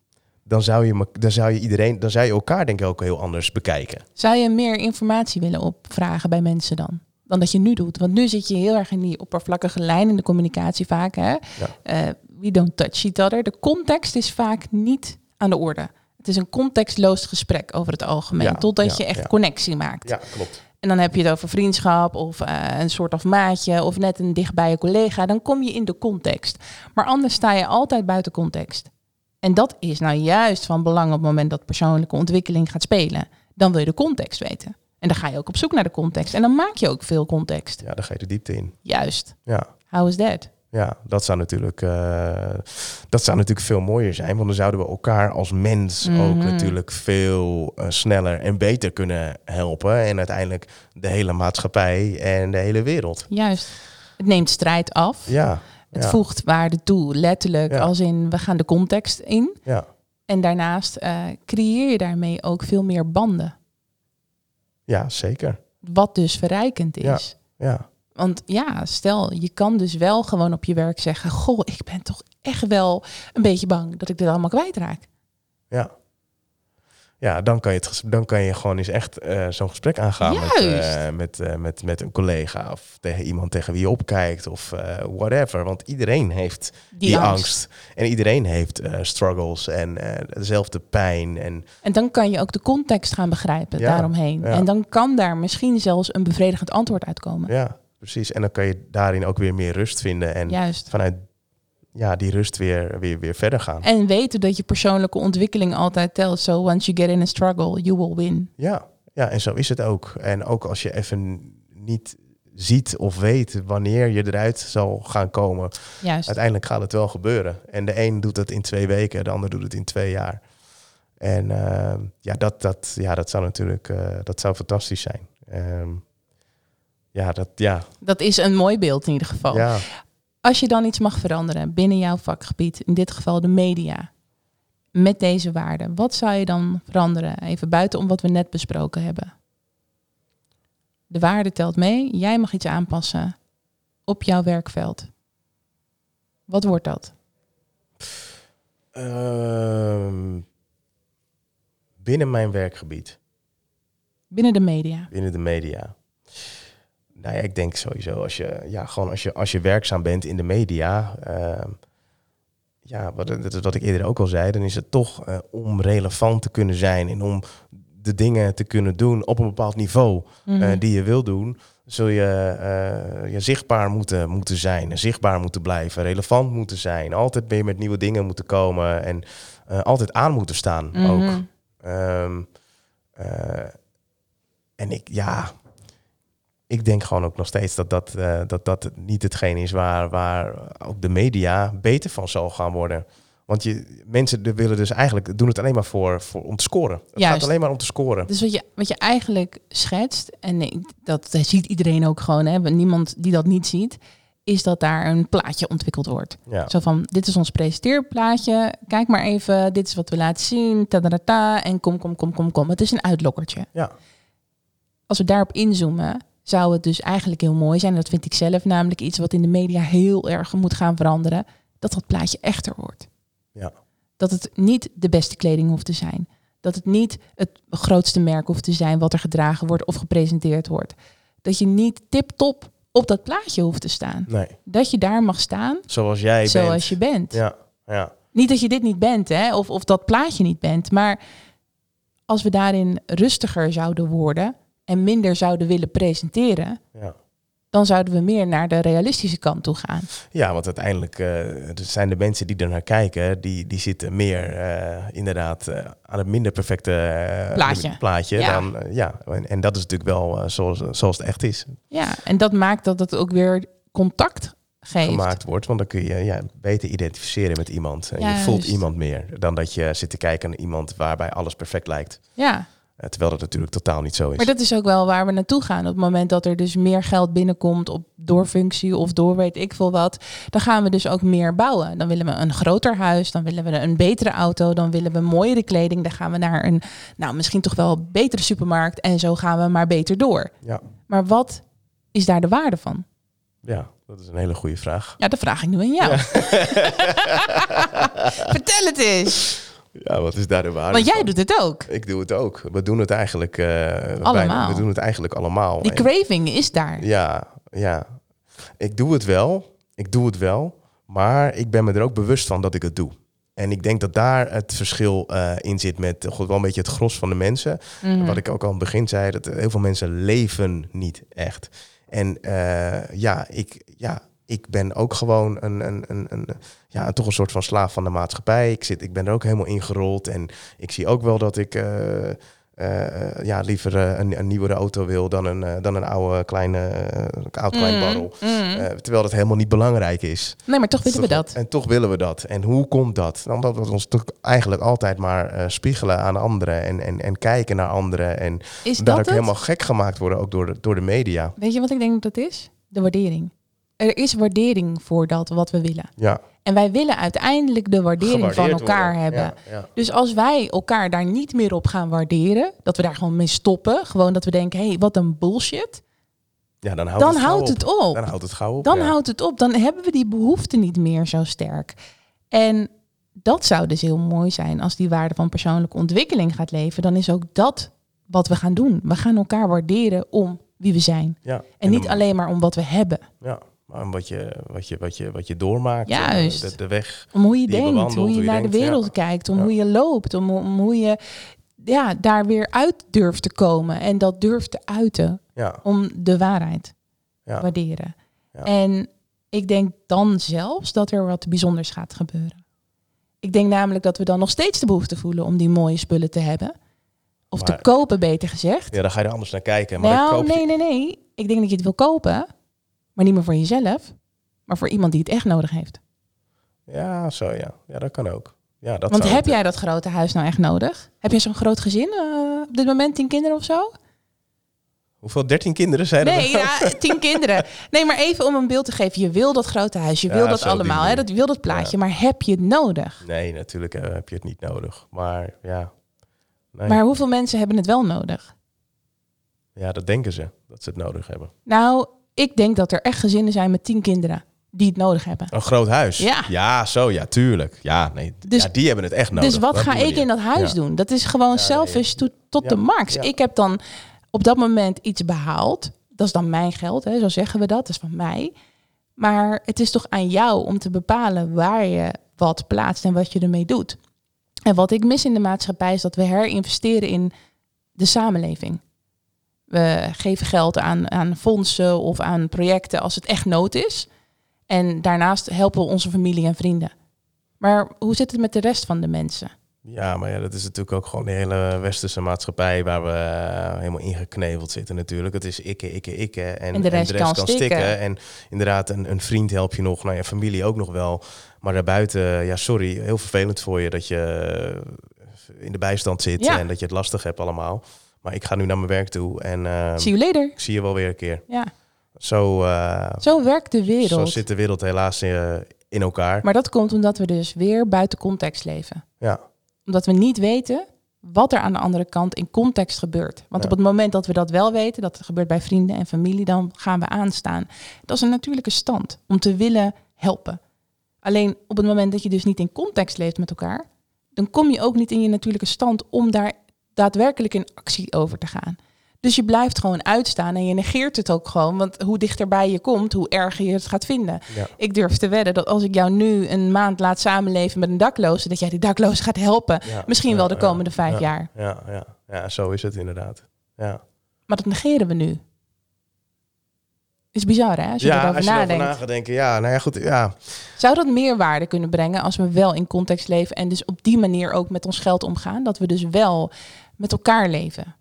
dan, zou je, dan zou je iedereen, dan zou je elkaar denk ik ook heel anders bekijken. Zou je meer informatie willen opvragen bij mensen dan? Dan dat je nu doet. Want nu zit je heel erg in die oppervlakkige lijn in de communicatie vaak. Hè? Eh, we don't touch each other. De context is vaak niet aan de orde. Het is een contextloos gesprek over het algemeen. Ja, totdat ja, je echt connectie maakt. Ja, klopt. En dan heb je het over vriendschap of eh, een soort of maatje of net een dichtbije collega. Dan kom je in de context. Maar anders sta je altijd buiten context. En dat is nou juist van belang op het moment dat persoonlijke ontwikkeling gaat spelen. Dan wil je de context weten. En dan ga je ook op zoek naar de context. En dan maak je ook veel context. Ja, dan ga je de diepte in. Juist. Ja. How is that? Ja, dat zou natuurlijk, eh, dat zou natuurlijk veel mooier zijn. Want dan zouden we elkaar als mens ook Mhm. natuurlijk veel eh, sneller en beter kunnen helpen. En uiteindelijk de hele maatschappij en de hele wereld. Juist. Het neemt strijd af. Ja, Het ja, voegt waarde toe, letterlijk. Ja. Als in, we gaan de context in. ja, En daarnaast eh, creëer je daarmee ook veel meer banden. ja, zeker. Wat dus verrijkend is. Ja, Want ja, stel, je kan dus wel gewoon op je werk zeggen... Goh, ik ben toch echt wel een beetje bang dat ik dit allemaal kwijtraak. ja. Ja, dan kan je, het, dan kan je gewoon eens echt eh, zo'n gesprek aangaan met, eh, met, eh, met, met een collega of tegen iemand tegen wie je opkijkt of whatever. Want iedereen heeft die, angst. En iedereen heeft struggles en dezelfde pijn. En En dan kan je ook de context gaan begrijpen Ja, daaromheen. ja. En dan kan daar misschien zelfs een bevredigend antwoord uitkomen. ja, precies. En dan kan je daarin ook weer meer rust vinden en Juist. vanuit ja, die rust weer, weer, weer verder gaan. En weten dat je persoonlijke ontwikkeling altijd telt. So once you get in a struggle, you will win. Ja, ja, en zo is het ook. En ook als je even niet ziet of weet wanneer je eruit zal gaan komen, Juist. uiteindelijk gaat het wel gebeuren. En de een doet het in twee weken, de ander doet het in twee jaar. En eh, ja, dat, dat, ja, dat zou natuurlijk eh, dat zou fantastisch zijn. Ehm, ja, dat, ja, Dat is een mooi beeld in ieder geval. ja. Als je dan iets mag veranderen binnen jouw vakgebied, in dit geval de media, met deze waarden, wat zou je dan veranderen? Even buiten om wat we net besproken hebben. De waarde telt mee, jij mag iets aanpassen op jouw werkveld. Wat wordt dat? Ehm, binnen mijn werkgebied. Binnen de media. binnen de media? Nou ja, ik denk sowieso als je, ja, gewoon als je, als je werkzaam bent in de media, ehm, ja, wat, dat is wat ik eerder ook al zei, dan is het toch eh, om relevant te kunnen zijn en om de dingen te kunnen doen op een bepaald niveau Mhm. eh, die je wil doen, zul je, eh, je zichtbaar moeten, moeten zijn, zichtbaar moeten blijven, relevant moeten zijn, altijd weer met nieuwe dingen moeten komen en altijd aan moeten staan ook. Mhm. Ehm, eh, en ik, ja, ik denk gewoon ook nog steeds dat dat, eh, dat, dat niet hetgeen is waar, waar ook de media beter van zal gaan worden. Want je, mensen willen dus eigenlijk doen het alleen maar voor, voor om te scoren. Het Juist. gaat alleen maar om te scoren. Dus wat je, wat je eigenlijk schetst, en dat ziet iedereen ook gewoon, hè, niemand die dat niet ziet, is dat daar een plaatje ontwikkeld wordt. Ja, Zo van, dit is ons presenteerplaatje, kijk maar even, dit is wat we laten zien, tadadata, en kom, kom, kom, kom, kom. Het is een uitlokkertje. ja, Als we daarop inzoomen, zou het dus eigenlijk heel mooi zijn, en dat vind ik zelf namelijk iets wat in de media heel erg moet gaan veranderen, dat dat plaatje echter wordt. ja, Dat het niet de beste kleding hoeft te zijn. Dat het niet het grootste merk hoeft te zijn wat er gedragen wordt of gepresenteerd wordt. Dat je niet tip-top op dat plaatje hoeft te staan. nee. Dat je daar mag staan Zoals jij bent. zoals je bent. Ja, ja, Niet dat je dit niet bent, hè, of, of dat plaatje niet bent. Maar als we daarin rustiger zouden worden en minder zouden willen presenteren, ja. dan zouden we meer naar de realistische kant toe gaan. Ja, want uiteindelijk er zijn de mensen die er naar kijken, die, die zitten meer eh, inderdaad eh, aan het minder perfecte Plaatje. plaatje Ja. dan, ja. En, en dat is natuurlijk wel zoals, zoals het echt is Ja, en dat maakt dat het ook weer contact geeft. gemaakt wordt. Want dan kun je ja, beter identificeren met iemand. En je voelt iemand meer dan dat je zit te kijken naar iemand waarbij alles perfect lijkt. Ja, terwijl dat natuurlijk totaal niet zo is. maar dat is ook wel waar we naartoe gaan. Op het moment dat er dus meer geld binnenkomt op doorfunctie of door weet ik veel wat, dan gaan we dus ook meer bouwen. Dan willen we een groter huis, dan willen we een betere auto, dan willen we mooiere kleding, dan gaan we naar een, nou misschien toch wel betere supermarkt en zo gaan we maar beter door. Ja, Maar wat is daar de waarde van? ja, dat is een hele goede vraag. Ja, dat vraag ik nu aan jou. (laughs) Vertel het eens. Ja, wat is daar de waarde Want jij van? doet het ook. Ik doe het ook. We doen het eigenlijk... eh, bijna- Allemaal. we doen het eigenlijk allemaal. Die En- craving is daar. Ja, ja. Ik doe het wel. Ik doe het wel. Maar ik ben me er ook bewust van dat ik het doe. En ik denk dat daar het verschil eh, in zit met eh, wel een beetje het gros van de mensen. Mhm. Wat ik ook al aan het begin zei, dat heel veel mensen leven niet echt. En ja, ik, ja, ik ben ook gewoon een, een, een, een, ja, toch een soort van slaaf van de maatschappij. Ik, zit, ik ben er ook helemaal ingerold. En ik zie ook wel dat ik eh, eh, ja, liever eh, een, een nieuwere auto wil dan een, dan een oude kleine, oud klein Mm, barrel. mm. Terwijl dat helemaal niet belangrijk is. nee, maar toch willen we dat. En toch willen we dat. En hoe komt dat? Omdat we ons toch eigenlijk altijd maar spiegelen aan anderen en, en, en kijken naar anderen. En Is daar dat ook het? helemaal gek gemaakt worden, ook door de, door de media. Weet je wat ik denk dat het is? De waardering. Er is waardering voor dat wat we willen. Ja, En wij willen uiteindelijk de waardering van elkaar worden. hebben. Ja, ja. Dus als wij elkaar daar niet meer op gaan waarderen, dat we daar gewoon mee stoppen, gewoon dat we denken, hé, hey, wat een bullshit, Ja, dan houdt dan het houdt op. het op. Dan houdt het gauw op. Dan ja. houdt het op. Dan hebben we die behoefte niet meer zo sterk. En dat zou dus heel mooi zijn als die waarde van persoonlijke ontwikkeling gaat leven. Dan is ook dat wat we gaan doen. We gaan elkaar waarderen om wie we zijn. Ja. En niet dan- alleen maar om wat we hebben. Ja, maar wat je, wat je, wat je, wat je doormaakt. Juist. eh, De, de weg. Om hoe je denkt, bewandelt, hoe je hoe je naar de wereld ja. kijkt, om Ja. hoe je loopt, om, om hoe je ja, daar weer uit durft te komen en dat durft te uiten Ja, om de waarheid te waarderen. En ik denk dan zelfs dat er wat bijzonders gaat gebeuren. Ik denk namelijk dat we dan nog steeds de behoefte voelen om die mooie spullen te hebben. Of te kopen, beter gezegd. ja, daar ga je er anders naar kijken. Maar dan nou, koop nee, nee, nee. Ik denk dat je het wil kopen, maar niet meer voor jezelf, maar voor iemand die het echt nodig heeft. Ja, zo ja. Ja, dat kan ook. Ja, dat Want heb jij dat grote huis nou echt nodig? Heb je zo'n groot gezin eh, op dit moment, tien kinderen of zo? Hoeveel? 13 kinderen zijn er? Nee, ja, (laughs) tien kinderen. Nee, maar even om een beeld te geven. Je wil dat grote huis, je Ja, wil dat allemaal, hè, dat, je wil dat plaatje, maar heb je het nodig? Nee, natuurlijk eh, heb je het niet nodig. Maar ja. Nee. Maar hoeveel mensen hebben het wel nodig? Ja, dat denken ze. Dat ze het nodig hebben. Nou, ik denk dat er echt gezinnen zijn met tien kinderen die het nodig hebben. Een groot huis. Ja. Ja, zo ja, tuurlijk. Ja, nee. Dus- ja, die hebben het echt nodig. dus wat ga ik in dat huis Ja. doen? Dat is gewoon nee. selfish tot, tot Ja, de max. ja. Ik heb dan op dat moment iets behaald. Dat is dan mijn geld, hè, zo zeggen we dat. Dat is van mij. Maar het is toch aan jou om te bepalen waar je wat plaatst en wat je ermee doet. En wat ik mis in de maatschappij is dat we herinvesteren in de samenleving. We geven geld aan, aan fondsen of aan projecten als het echt nood is. En daarnaast helpen we onze familie en vrienden. Maar hoe zit het met de rest van de mensen? Ja, maar ja, dat is natuurlijk ook gewoon de hele westerse maatschappij waar we eh, helemaal ingekneveld zitten natuurlijk. Het is ikke, ikke, ikke en, En de rest kan stikken. En inderdaad, een, een vriend help je nog, nou ja, familie ook nog wel. Maar daarbuiten, ja, sorry, heel vervelend voor je dat je in de bijstand zit Ja. en dat je het lastig hebt allemaal. Maar ik ga nu naar mijn werk toe en eh, See you later. ik zie je wel weer een keer. Ja, Zo, eh, zo werkt de zo wereld. zit de wereld helaas eh, in elkaar. Maar dat komt omdat we dus weer buiten context leven. Ja, Omdat we niet weten wat er aan de andere kant in context gebeurt. Want Ja. op het moment dat we dat wel weten, dat het gebeurt bij vrienden en familie, dan gaan we aanstaan. Dat is een natuurlijke stand om te willen helpen. Alleen op het moment dat je dus niet in context leeft met elkaar, dan kom je ook niet in je natuurlijke stand om daar daadwerkelijk in actie over te gaan. Dus je blijft gewoon uitstaan en je negeert het ook gewoon. Want hoe dichterbij je komt, hoe erger je het gaat vinden. Ja. Ik durf te wedden dat als ik jou nu een maand laat samenleven met een dakloze, dat jij die dakloze gaat helpen. ja, Misschien ja, wel de komende vijf ja, jaar. Ja, ja, ja, zo is het inderdaad. Ja. Maar dat negeren we nu. Is bizar, hè? Als je erover als je erover nadenkt. na gaat denken, ja, nou ja, goed, ja. Zou dat meer waarde kunnen brengen als we wel in context leven en dus op die manier ook met ons geld omgaan? Dat we dus wel met elkaar leven.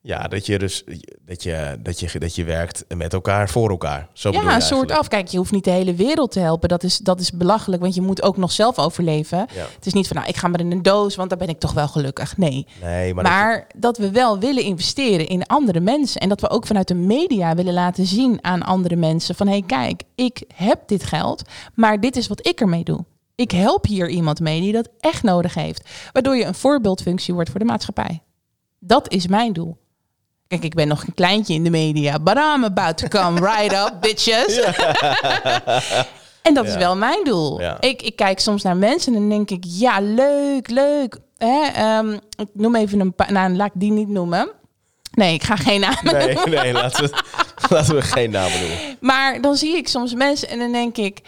Ja, dat je dus dat je, dat je, dat je werkt met elkaar voor elkaar. Zo bedoel ja, een soort af. Kijk, je hoeft niet de hele wereld te helpen. Dat is, dat is belachelijk, want je moet ook nog zelf overleven. Ja. Het is niet van, nou, ik ga maar in een doos, want dan ben ik toch wel gelukkig. Nee. Nee, maar, Maar, dat dat, we wel willen investeren in andere mensen. En dat we ook vanuit de media willen laten zien aan andere mensen. Van hé, hey, kijk, ik heb dit geld, maar dit is wat ik ermee doe. Ik help hier iemand mee die dat echt nodig heeft. Waardoor je een voorbeeldfunctie wordt voor de maatschappij. Dat is mijn doel. Kijk, ik ben nog een kleintje in de media. But I'm about to come right up, (laughs) bitches. (laughs) en dat is wel mijn doel. Ja. Ik, ik kijk soms naar mensen en dan denk ik, ja, leuk, leuk. Hè, ehm, ik noem even een paar, nou, laat ik die niet noemen. Nee, ik ga geen namen nee, noemen. nee, laten we, laten we geen namen noemen. Maar dan zie ik soms mensen en dan denk ik,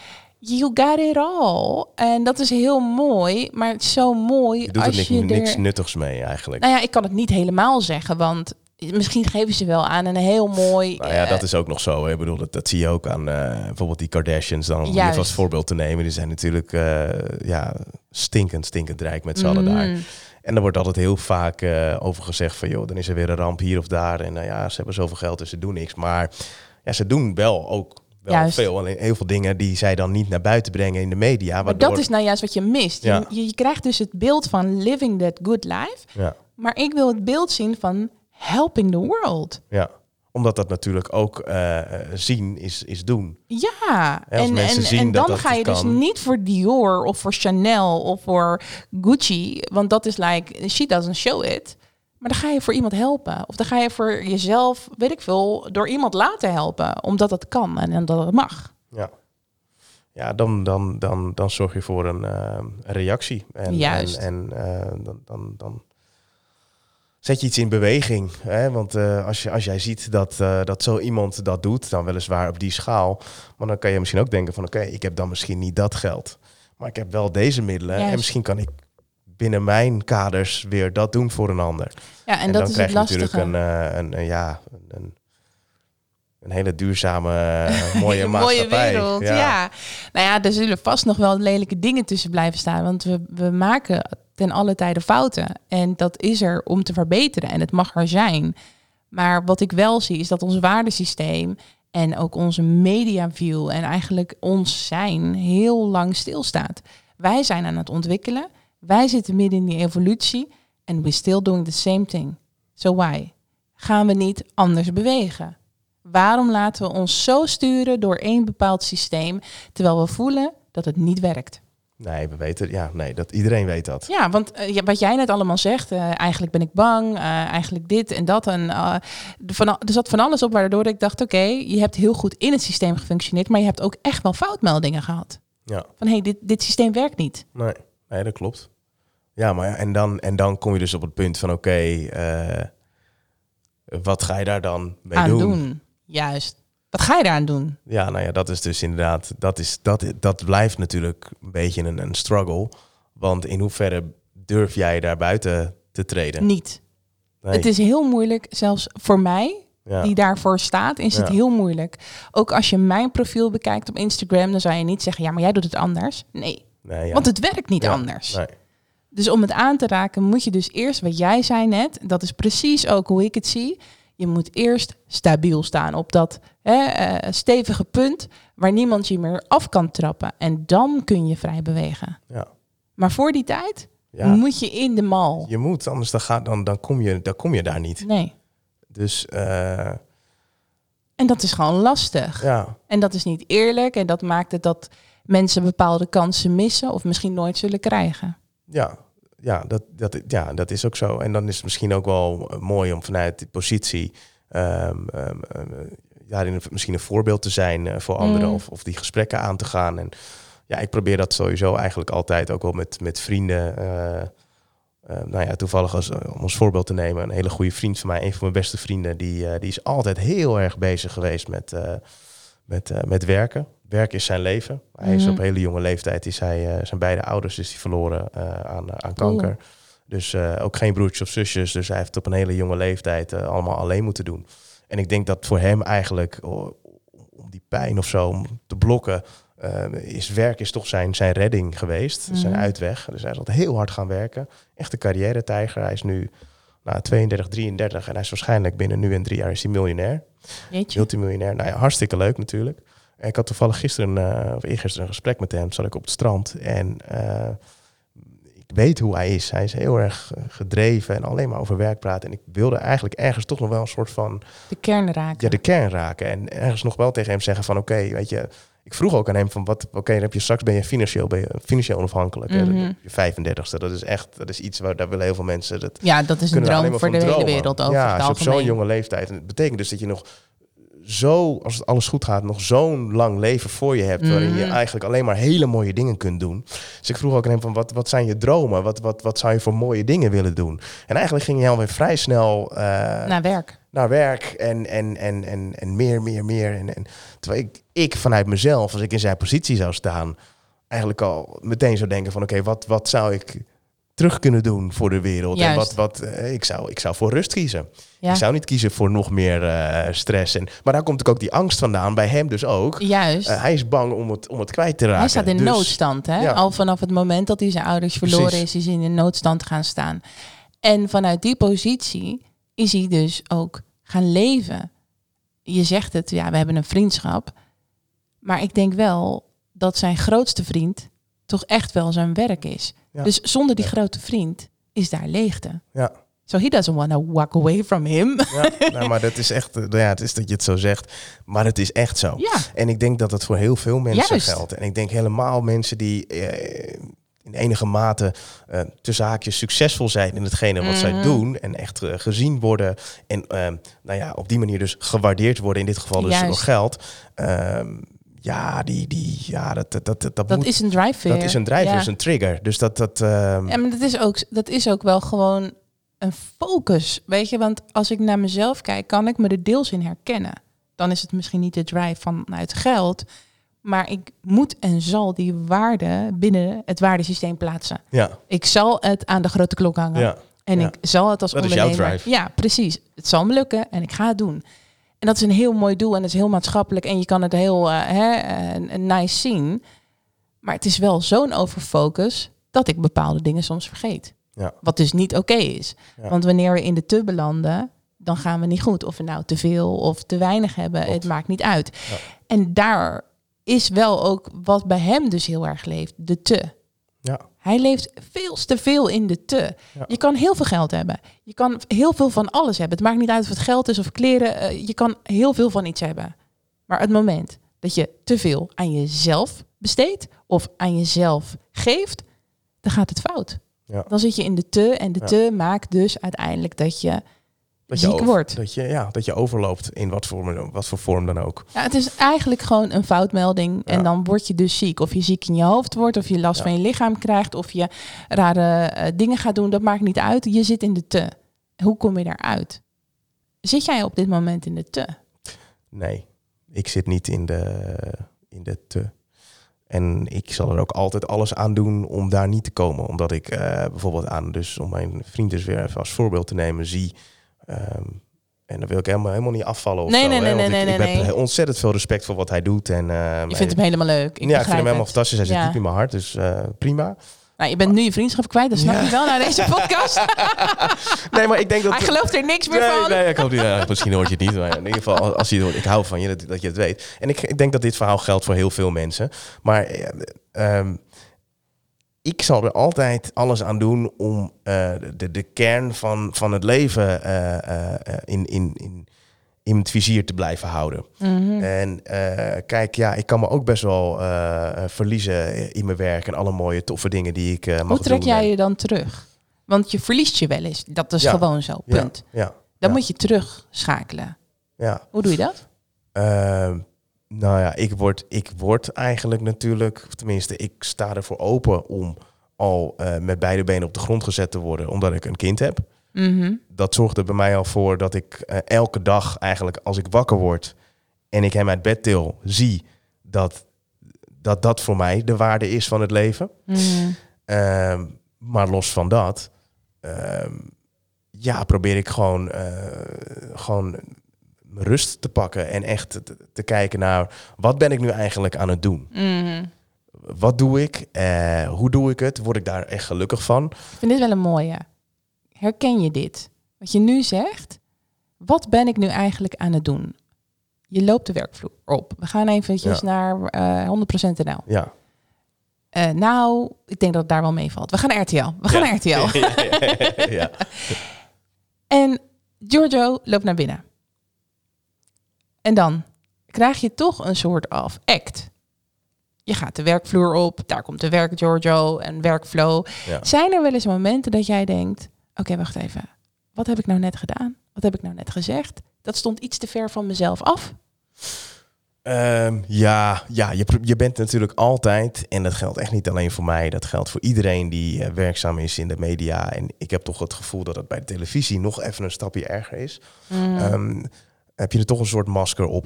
you got it all. En dat is heel mooi, maar het is zo mooi Je doet als er niks, je niks er... nuttigs mee eigenlijk. Nou ja, ik kan het niet helemaal zeggen, want Misschien geven ze wel aan een heel mooi... Nou ja, eh, dat is ook nog zo. hè. Ik bedoel, dat, dat zie je ook aan eh, bijvoorbeeld die Kardashians. Dan om als voorbeeld te nemen. Die zijn natuurlijk eh, ja, stinkend, stinkend rijk met z'n allen daar. mm, En er wordt altijd heel vaak eh, over gezegd van... joh, dan is er weer een ramp hier of daar. En nou ja, ze hebben zoveel geld, dus ze doen niks. Maar ja, ze doen wel ook wel Juist. veel. Alleen heel veel dingen die zij dan niet naar buiten brengen in de media. Maar dat is nou juist wat je mist. Ja. Je, je krijgt dus het beeld van living that good life. Ja, Maar ik wil het beeld zien van helping the world. ja. Omdat dat natuurlijk ook eh, eh, zien is, is doen. Ja, en, mensen en, zien en dat dan dat ga je dus kan. niet voor Dior of voor Chanel of voor Gucci, want dat is like, she doesn't show it. Maar dan ga je voor iemand helpen. Of dan ga je voor jezelf, weet ik veel, door iemand laten helpen. Omdat het kan en omdat het mag. Ja, ja dan, dan, dan, dan zorg je voor een, eh, reactie. En, Juist. En, en eh, dan, dan, dan zet je iets in beweging. Hè? Want eh, als, je, als jij ziet dat, dat zo iemand dat doet, dan weliswaar op die schaal. Maar dan kan je misschien ook denken van oké, ik heb dan misschien niet dat geld. Maar ik heb wel deze middelen. En misschien kan ik binnen mijn kaders weer dat doen voor een ander. Ja, en, En, dat dan is krijg je natuurlijk een, eh, een, een, ja, een, een, hele duurzame, eh, mooie (laughs) Een maatschappij. mooie wereld, ja. Nou ja, er zullen vast nog wel lelijke dingen tussen blijven staan. Want we, we maken ten alle tijde fouten. En dat is er om te verbeteren. En het mag er zijn. Maar wat ik wel zie, is dat ons waardesysteem... en ook onze mediaview en eigenlijk ons zijn... heel lang stilstaat. Wij zijn aan het ontwikkelen. Wij zitten midden in die evolutie. En we still doing the same thing. So why? Gaan we niet anders bewegen? Waarom laten we ons zo sturen door één bepaald systeem, terwijl we voelen dat het niet werkt? Nee, we weten, ja, nee, dat, iedereen weet dat. Ja, want eh, wat jij net allemaal zegt, eh, eigenlijk ben ik bang, eh, eigenlijk dit en dat. En, van, er zat van alles op waardoor ik dacht, oké, je hebt heel goed in het systeem gefunctioneerd, maar je hebt ook echt wel foutmeldingen gehad. Ja, Van hé, hey, dit, dit systeem werkt niet. nee, nee dat klopt. Ja, maar ja, en dan, en dan kom je dus op het punt van oké, eh, wat ga je daar dan mee aan doen? doen. Juist. Wat ga je daaraan doen? Ja, nou ja, dat is dus inderdaad, dat, is, dat, dat blijft natuurlijk een beetje een, een struggle. Want in hoeverre durf jij daar buiten te treden? Niet. Nee. Het is heel moeilijk, zelfs voor mij, ja. die daarvoor staat, is het Ja. heel moeilijk. Ook als je mijn profiel bekijkt op Instagram, dan zou je niet zeggen, ja, maar jij doet het anders. Nee, nee, ja. want het werkt niet Ja, anders. Nee. Dus om het aan te raken, moet je dus eerst, wat jij zei net, dat is precies ook hoe ik het zie. Je moet eerst stabiel staan op dat hè, eh, stevige punt waar niemand je meer af kan trappen. En dan kun je vrij bewegen. Ja. Maar voor die tijd Ja. moet je in de mal. Je moet, anders dan, gaat, dan, dan, kom je, dan kom je daar niet. Nee. Dus eh, En dat is gewoon lastig. ja, En dat is niet eerlijk en dat maakt het dat mensen bepaalde kansen missen of misschien nooit zullen krijgen. Ja, ja, dat, dat, ja, dat is ook zo. En dan is het misschien ook wel eh, mooi om vanuit die positie daarin een- misschien een voorbeeld te zijn eh, voor anderen Mm. of, of die gesprekken aan te gaan. En ja, ik probeer dat sowieso eigenlijk altijd ook wel met, met vrienden. nou ja, toevallig als, om als voorbeeld te nemen, een hele goede vriend van mij, een van mijn beste vrienden, die, die is altijd heel erg bezig geweest met, met, met werken. Werk is zijn leven. Hij is Mhm. op hele jonge leeftijd, is hij, eh, zijn beide ouders is hij verloren eh, aan, aan kanker. Dus eh, ook geen broertjes of zusjes. Dus hij heeft op een hele jonge leeftijd allemaal alleen moeten doen. En ik denk dat voor hem eigenlijk, om die pijn of zo om te blokken, is werk is toch zijn, zijn redding geweest. Zijn Mhm. uitweg. Dus hij is altijd heel hard gaan werken. Echt een carrière-tijger. Hij is nu nou, 32, 33 en hij is waarschijnlijk binnen nu en drie jaar is hij miljonair. Jeetje. Multimiljonair. Nou ja, hartstikke leuk natuurlijk. Ik had toevallig gisteren, eh, of eergisteren, een gesprek met hem. Zat ik op het strand. En eh, ik weet hoe hij is. Hij is heel erg eh, gedreven en alleen maar over werk praten. En ik wilde eigenlijk ergens toch nog wel een soort van De kern raken. ja, de kern raken. En ergens nog wel tegen hem zeggen van oké, weet je. Ik vroeg ook aan hem van wat, oké, dan heb je straks ben je financieel, ben je financieel onafhankelijk. Mhm. Je 35ste, dat is echt, dat is iets waar daar willen heel veel mensen. Dat Ja, dat is een droom voor de hele wereld over ja, het je op zo'n jonge leeftijd. En het betekent dus dat je nog zo, als het alles goed gaat, nog zo'n lang leven voor je hebt. Waarin je Mhm. eigenlijk alleen maar hele mooie dingen kunt doen. Dus ik vroeg ook aan hem van wat, wat zijn je dromen? Wat, wat, wat zou je voor mooie dingen willen doen? En eigenlijk ging hij alweer vrij snel eh, Naar werk. naar werk en, en, en, en, en meer, meer, meer. En, en, terwijl ik, ik vanuit mezelf, als ik in zijn positie zou staan, eigenlijk al meteen zou denken van oké, wat, wat zou ik terug kunnen doen voor de wereld. En wat, wat eh, ik, zou, ik zou voor rust kiezen. Ja. Ik zou niet kiezen voor nog meer eh, stress. En, maar daar komt ook die angst vandaan, bij hem dus ook. Juist. Eh, hij is bang om het, om het kwijt te raken. hij staat in Dus- noodstand. Hè? ja. Al vanaf het moment dat hij zijn ouders verloren Precies. is, is hij in noodstand gaan staan. En vanuit die positie is hij dus ook gaan leven. Je zegt het, ja, we hebben een vriendschap. Maar ik denk wel dat zijn grootste vriend toch echt wel zijn werk is. Ja. Dus zonder die grote vriend is daar leegte. Ja. So he doesn't want to walk away from him. Ja, nou, maar dat is echt, eh, ja, het is dat je het zo zegt, maar het is echt zo. Ja. En ik denk dat dat voor heel veel mensen Juist. geldt. En ik denk helemaal mensen die eh, in enige mate eh, tussen haakjes succesvol zijn in hetgene wat zij Mhm. doen en echt eh, gezien worden en eh, nou ja, op die manier dus gewaardeerd worden, in dit geval dus Juist. door geld. Ehm, ja, die, die, ja, dat, dat, dat, dat, Dat moet, is een drijfveer. dat is een drijver, Ja. is een trigger. Dus dat, dat ehm, Ja, maar dat is, ook, dat is ook wel gewoon een focus. Weet je, want als ik naar mezelf kijk, kan ik me er deels in herkennen. Dan is het misschien niet de drive vanuit geld. Maar ik moet en zal die waarde binnen het waardesysteem plaatsen. ja, Ik zal het aan de grote klok hangen. ja, En ja. ik zal het als Dat is jouw ondernemer... drive. Ja, precies. Het zal me lukken en ik ga het doen. En dat is een heel mooi doel en het is heel maatschappelijk. En je kan het heel eh, hè, eh, nice zien. Maar het is wel zo'n overfocus dat ik bepaalde dingen soms vergeet. Ja. Wat dus niet oké is. Ja. Want wanneer we in de te belanden, dan gaan we niet goed. Of we nou te veel of te weinig hebben, het maakt niet uit. Ja. En daar is wel ook wat bij hem dus heel erg leeft, de te. ja, Hij leeft veel te veel in de te. Ja. Je kan heel veel geld hebben. Je kan heel veel van alles hebben. Het maakt niet uit of het geld is of kleren. eh, je kan heel veel van iets hebben. Maar het moment dat je te veel aan jezelf besteedt of aan jezelf geeft, dan gaat het fout. Ja. Dan zit je in de te en de Ja. te maakt dus uiteindelijk dat je dat je ziek over- wordt. Dat je, ja, dat je overloopt in wat voor, wat voor vorm dan ook. Ja, het is eigenlijk gewoon een foutmelding. En Ja. dan word je dus ziek. Of je ziek in je hoofd wordt, of je last Ja. van je lichaam krijgt, of je rare eh, dingen gaat doen. Dat maakt niet uit. Je zit in de te. Hoe kom je daaruit? Zit jij op dit moment in de te? Nee, ik zit niet in de, in de te. En ik zal er ook altijd alles aan doen om daar niet te komen. Omdat ik eh, bijvoorbeeld aan, dus om mijn vriend dus weer even als voorbeeld te nemen, zie. Ehm, en dan wil ik helemaal, helemaal niet afvallen of Nee, zo. nee, nee, nee, ik, nee, ik heb nee. ontzettend veel respect voor wat hij doet. En, ehm, Je vindt hem helemaal leuk. Ik ja, ik vind hem helemaal het. fantastisch. Hij zit Ja. diep in mijn hart, dus eh, prima. Nou, je bent nu je vriendschap kwijt, dat snap Ja. je wel naar deze (laughs) podcast. Nee, maar ik denk dat... Hij gelooft er niks meer nee, van. Nee, ik hoop niet. ja, misschien hoort je het niet. Maar in ieder geval, als je het hoort, ik hou van je, dat, dat je het weet. En ik, ik denk dat dit verhaal geldt voor heel veel mensen. Maar eh, ehm, ik zal er altijd alles aan doen om eh, de, de kern van, van het leven eh, eh, in, in, in, in het vizier te blijven houden. Mhm. En kijk, ja, ik kan me ook best wel verliezen in mijn werk en alle mooie toffe dingen die ik mag Hoe trek jij je dan terug? Want je verliest je wel eens. Dat is Ja. gewoon zo. Ja, Punt. Ja, Dan moet je terugschakelen. ja. Hoe doe je dat? Nou ja, ik word, ik word eigenlijk natuurlijk, of tenminste, ik sta ervoor open om al eh, met beide benen op de grond gezet te worden, omdat ik een kind heb. Mhm. Dat zorgt er bij mij al voor dat ik eh, elke dag eigenlijk, als ik wakker word en ik hem uit bed til, zie dat, dat dat voor mij de waarde is van het leven. Mhm. Ehm, maar los van dat, ehm, ja, probeer ik gewoon, eh, gewoon rust te pakken en echt te, te kijken naar wat ben ik nu eigenlijk aan het doen? Mhm. Wat doe ik? Eh, hoe doe ik het? Word ik daar echt gelukkig van? Ik vind dit wel een mooie. Herken je dit? Wat je nu zegt, wat ben ik nu eigenlijk aan het doen? Je loopt de werkvloer op. We gaan eventjes Ja. naar eh 100% NL. Ja. Eh, nou, ik denk dat het daar wel meevalt. We gaan naar RTL. We gaan Ja. naar RTL. (laughs) ja. (laughs) En Giorgio loopt naar binnen. En dan krijg je toch een soort of act. Je gaat de werkvloer op, daar komt de werk Giorgio en werkflow. Ja. Zijn er wel eens momenten dat jij denkt, oké, wacht even. Wat heb ik nou net gedaan? Wat heb ik nou net gezegd? Dat stond iets te ver van mezelf af. Ehm, ja, ja je, je bent natuurlijk altijd, en dat geldt echt niet alleen voor mij, dat geldt voor iedereen die eh, werkzaam is in de media. En ik heb toch het gevoel dat het bij de televisie nog even een stapje erger is. Mm. Heb je er toch een soort masker op.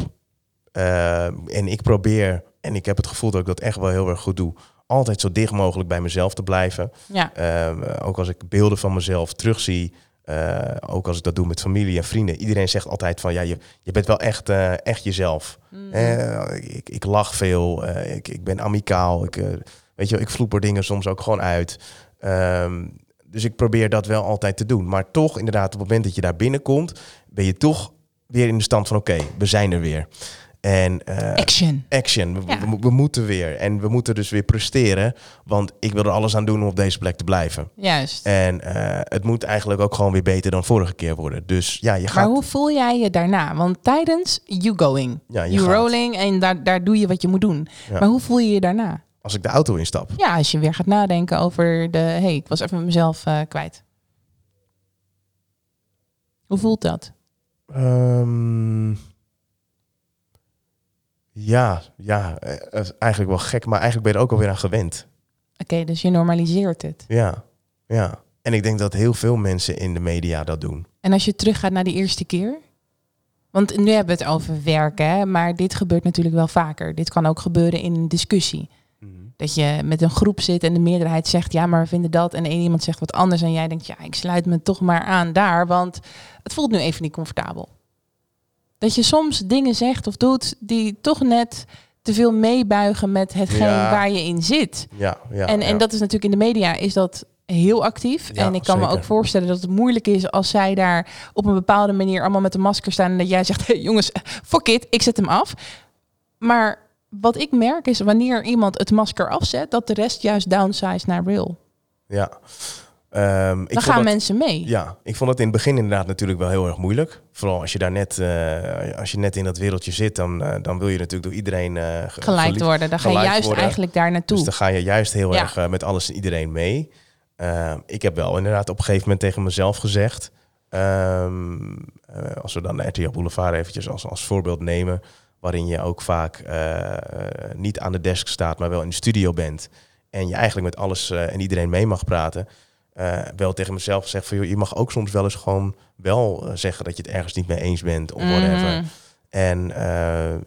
Ehm, en ik probeer, en ik heb het gevoel dat ik dat echt wel heel erg goed doe, altijd zo dicht mogelijk bij mezelf te blijven. Ja. Ehm, ook als ik beelden van mezelf terugzie, eh, ook als ik dat doe met familie en vrienden. Iedereen zegt altijd van, ja, je, je bent wel echt, eh, echt jezelf. Mhm. Eh, ik, ik lach veel, eh, ik, ik ben amicaal. Ik, eh, weet je, ik vloeper dingen soms ook gewoon uit. Ehm, dus ik probeer dat wel altijd te doen. Maar toch, inderdaad, op het moment dat je daar binnenkomt, ben je toch weer in de stand van, oké, we zijn er weer. En eh, Action. action. We, Ja. we, we moeten weer. En we moeten dus weer presteren. Want ik wil er alles aan doen om op deze plek te blijven. Juist. En eh, het moet eigenlijk ook gewoon weer beter dan vorige keer worden. Dus ja, je gaat... Maar hoe voel jij je daarna? Want tijdens you going, Ja, je you gaat. rolling en daar, daar doe je wat je moet doen. Ja. Maar hoe voel je je daarna? Als ik de auto instap. Ja, als je weer gaat nadenken over de, hey, ik was even mezelf eh, kwijt. Hoe voelt dat? Ehm, ja, ja, eh, eigenlijk wel gek. Maar eigenlijk ben je er ook alweer aan gewend. Oké, dus je normaliseert het. Ja, ja. En ik denk dat heel veel mensen in de media dat doen. En als je teruggaat naar die eerste keer? Want nu hebben we het over werken, maar dit gebeurt natuurlijk wel vaker. Dit kan ook gebeuren in een discussie. Dat je met een groep zit en de meerderheid zegt ja, maar we vinden dat. En één iemand zegt wat anders en jij denkt ja, ik sluit me toch maar aan daar, want het voelt nu even niet comfortabel. Dat je soms dingen zegt of doet die toch net te veel meebuigen met hetgeen Ja. waar je in zit. Ja, ja. en, en ja. dat is natuurlijk in de media is dat heel actief. Ja, en ik kan me ook voorstellen dat het moeilijk is als zij daar op een bepaalde manier allemaal met een masker staan en dat jij zegt, (laughs) hey, jongens, fuck it, ik zet hem af. Maar wat ik merk is wanneer iemand het masker afzet, dat de rest juist downsize naar real. Ja. Ehm, ik Dan gaan dat- mensen mee. Ja, ik vond het in het begin inderdaad natuurlijk wel heel erg moeilijk. Vooral als je daar net, eh, als je net in dat wereldje zit, dan, eh, dan wil je natuurlijk door iedereen eh ge- Gelijk worden. Dan ga je juist worden. eigenlijk daar naartoe. Dus dan ga je juist heel Ja. erg eh, met alles en iedereen mee. Ehm, ik heb wel inderdaad op een gegeven moment tegen mezelf gezegd. ehm, eh, als we dan de RTL Boulevard eventjes als, als voorbeeld nemen. Waarin je ook vaak eh, eh, niet aan de desk staat, maar wel in de studio bent. En je eigenlijk met alles eh, en iedereen mee mag praten. wel tegen mezelf gezegd van joh, je mag ook soms wel eens gewoon wel zeggen dat je het ergens niet mee eens bent of whatever. Mhm. En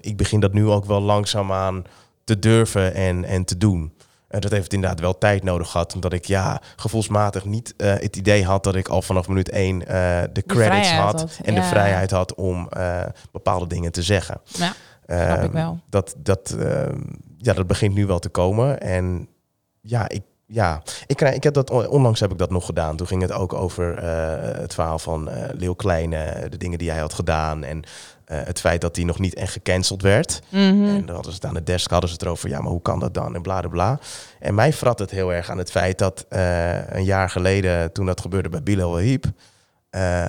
ik begin dat nu ook wel langzaamaan te durven en, en te doen. En dat heeft inderdaad wel tijd nodig gehad. Omdat ik ja, gevoelsmatig niet het idee had dat ik al vanaf minuut één de credits had. had, En de vrijheid had om bepaalde dingen te zeggen. Ja, snap ik Ehm, wel. Dat, dat, ehm, ja, dat begint nu wel te komen. En ja, ik, ja, ik, ik heb dat on- onlangs heb ik dat nog gedaan. Toen ging het ook over eh, het verhaal van eh Leeuw Kleine, de dingen die hij had gedaan. En eh, het feit dat hij nog niet echt gecanceld werd. Mhm. En dan hadden ze het aan de desk, hadden ze het erover, ja, maar hoe kan dat dan? En bla bla bla. En mij vrat het heel erg aan het feit dat een jaar geleden, toen dat gebeurde bij Bilal eh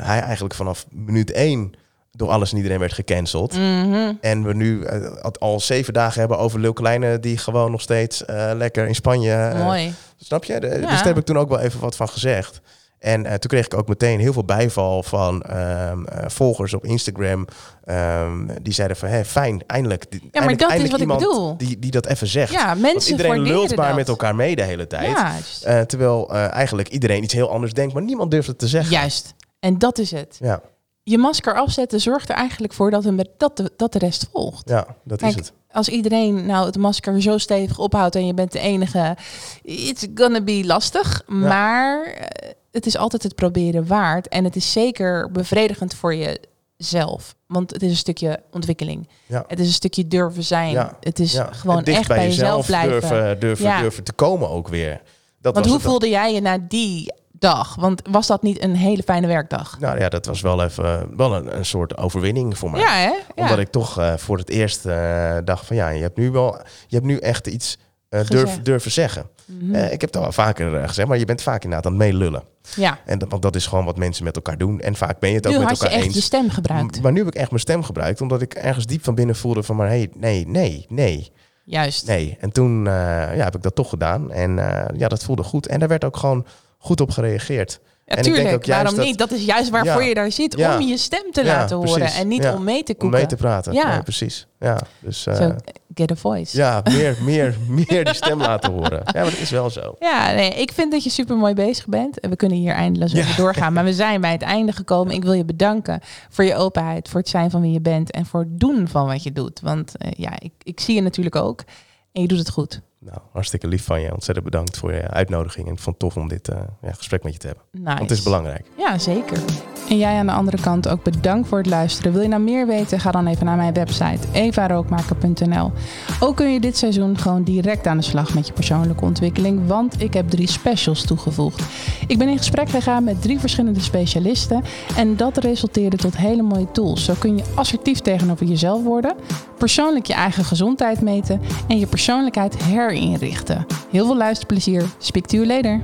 hij eigenlijk vanaf minuut één door alles en iedereen werd gecanceld. Mhm. En we nu eh, al- zeven dagen hebben over Lil Kleine, die gewoon nog steeds eh, lekker in Spanje. eh, Mooi. snap je? De- Ja. Dus daar heb ik toen ook wel even wat van gezegd. En toen kreeg ik ook meteen heel veel bijval van ehm, eh, volgers op Instagram. ehm, die zeiden van, hé, fijn, eindelijk. die- maar eindelijk- dat is wat ik bedoel. Die, die dat even zegt. Ja, Want mensen iedereen lult maar dat. met elkaar mee de hele tijd. Ja, terwijl eigenlijk iedereen iets heel anders denkt, maar niemand durft het te zeggen. juist. En dat is het. Ja, Je masker afzetten zorgt er eigenlijk voor dat, een, dat, de, dat de rest volgt. ja dat is het. Als iedereen nou het masker zo stevig ophoudt en je bent de enige, it's gonna be lastig. Maar eh, het is altijd het proberen waard. En het is zeker bevredigend voor jezelf. Want het is een stukje ontwikkeling. Ja. Het is een stukje durven zijn. Ja, Het is gewoon echt bij jezelf blijven. Durven, durven, durven te komen ook weer. Dat Want hoe het voelde jij je na die dag? Want was dat niet een hele fijne werkdag? Nou ja, dat was wel even eh, wel een, een soort overwinning voor mij. Ja, hè? Ja. Omdat ik toch eh, voor het eerst eh, dacht van ja, je hebt nu wel, je hebt nu echt iets eh, durf, durven zeggen. Mhm. Ik heb het al wel vaker gezegd, maar je bent vaak inderdaad aan het meelullen. ja. En dat, want dat is gewoon wat mensen met elkaar doen. En vaak ben je het ook Nu met had je elkaar echt eens. je stem gebruikt. M- Maar nu heb ik echt mijn stem gebruikt, omdat ik ergens diep van binnen voelde van maar hey, nee, nee, nee, Juist. nee. En toen ja, heb ik dat toch gedaan. En ja, dat voelde goed. En daar werd ook gewoon goed op gereageerd. Ja, En ik denk ook Waarom dat- niet? Dat is juist waarvoor Ja. je daar zit. Ja. Om je stem te laten horen. precies. En niet om mee te Om koeken. mee te praten. Ja. Precies. Ja, dus eh, Zo, get a voice. ja, meer, meer, (laughs) meer die stem laten horen. Ja, maar dat is wel zo. Ja, nee, ik vind dat je super mooi bezig bent. En we kunnen hier eindeloos over doorgaan. Maar we zijn bij het einde gekomen. Ik wil je bedanken voor je openheid, voor het zijn van wie je bent en voor het doen van wat je doet. Want eh, ja, ik, ik zie je natuurlijk ook. En je doet het goed. Nou, hartstikke lief van je. Ontzettend bedankt voor je uitnodiging. En ik vond het tof om dit uh, ja, gesprek met je te hebben. Nice. Want het is belangrijk. Ja, zeker. En jij aan de andere kant ook bedankt voor het luisteren. Wil je nou meer weten? Ga dan even naar mijn website evarookmaker.nl. Ook kun je dit seizoen gewoon direct aan de slag met je persoonlijke ontwikkeling, want ik heb drie specials toegevoegd. Ik ben in gesprek gegaan met drie verschillende specialisten en dat resulteerde tot hele mooie tools. Zo kun je assertief tegenover jezelf worden, persoonlijk je eigen gezondheid meten en je persoonlijkheid herinrichten. Heel veel luisterplezier. Speak to you later.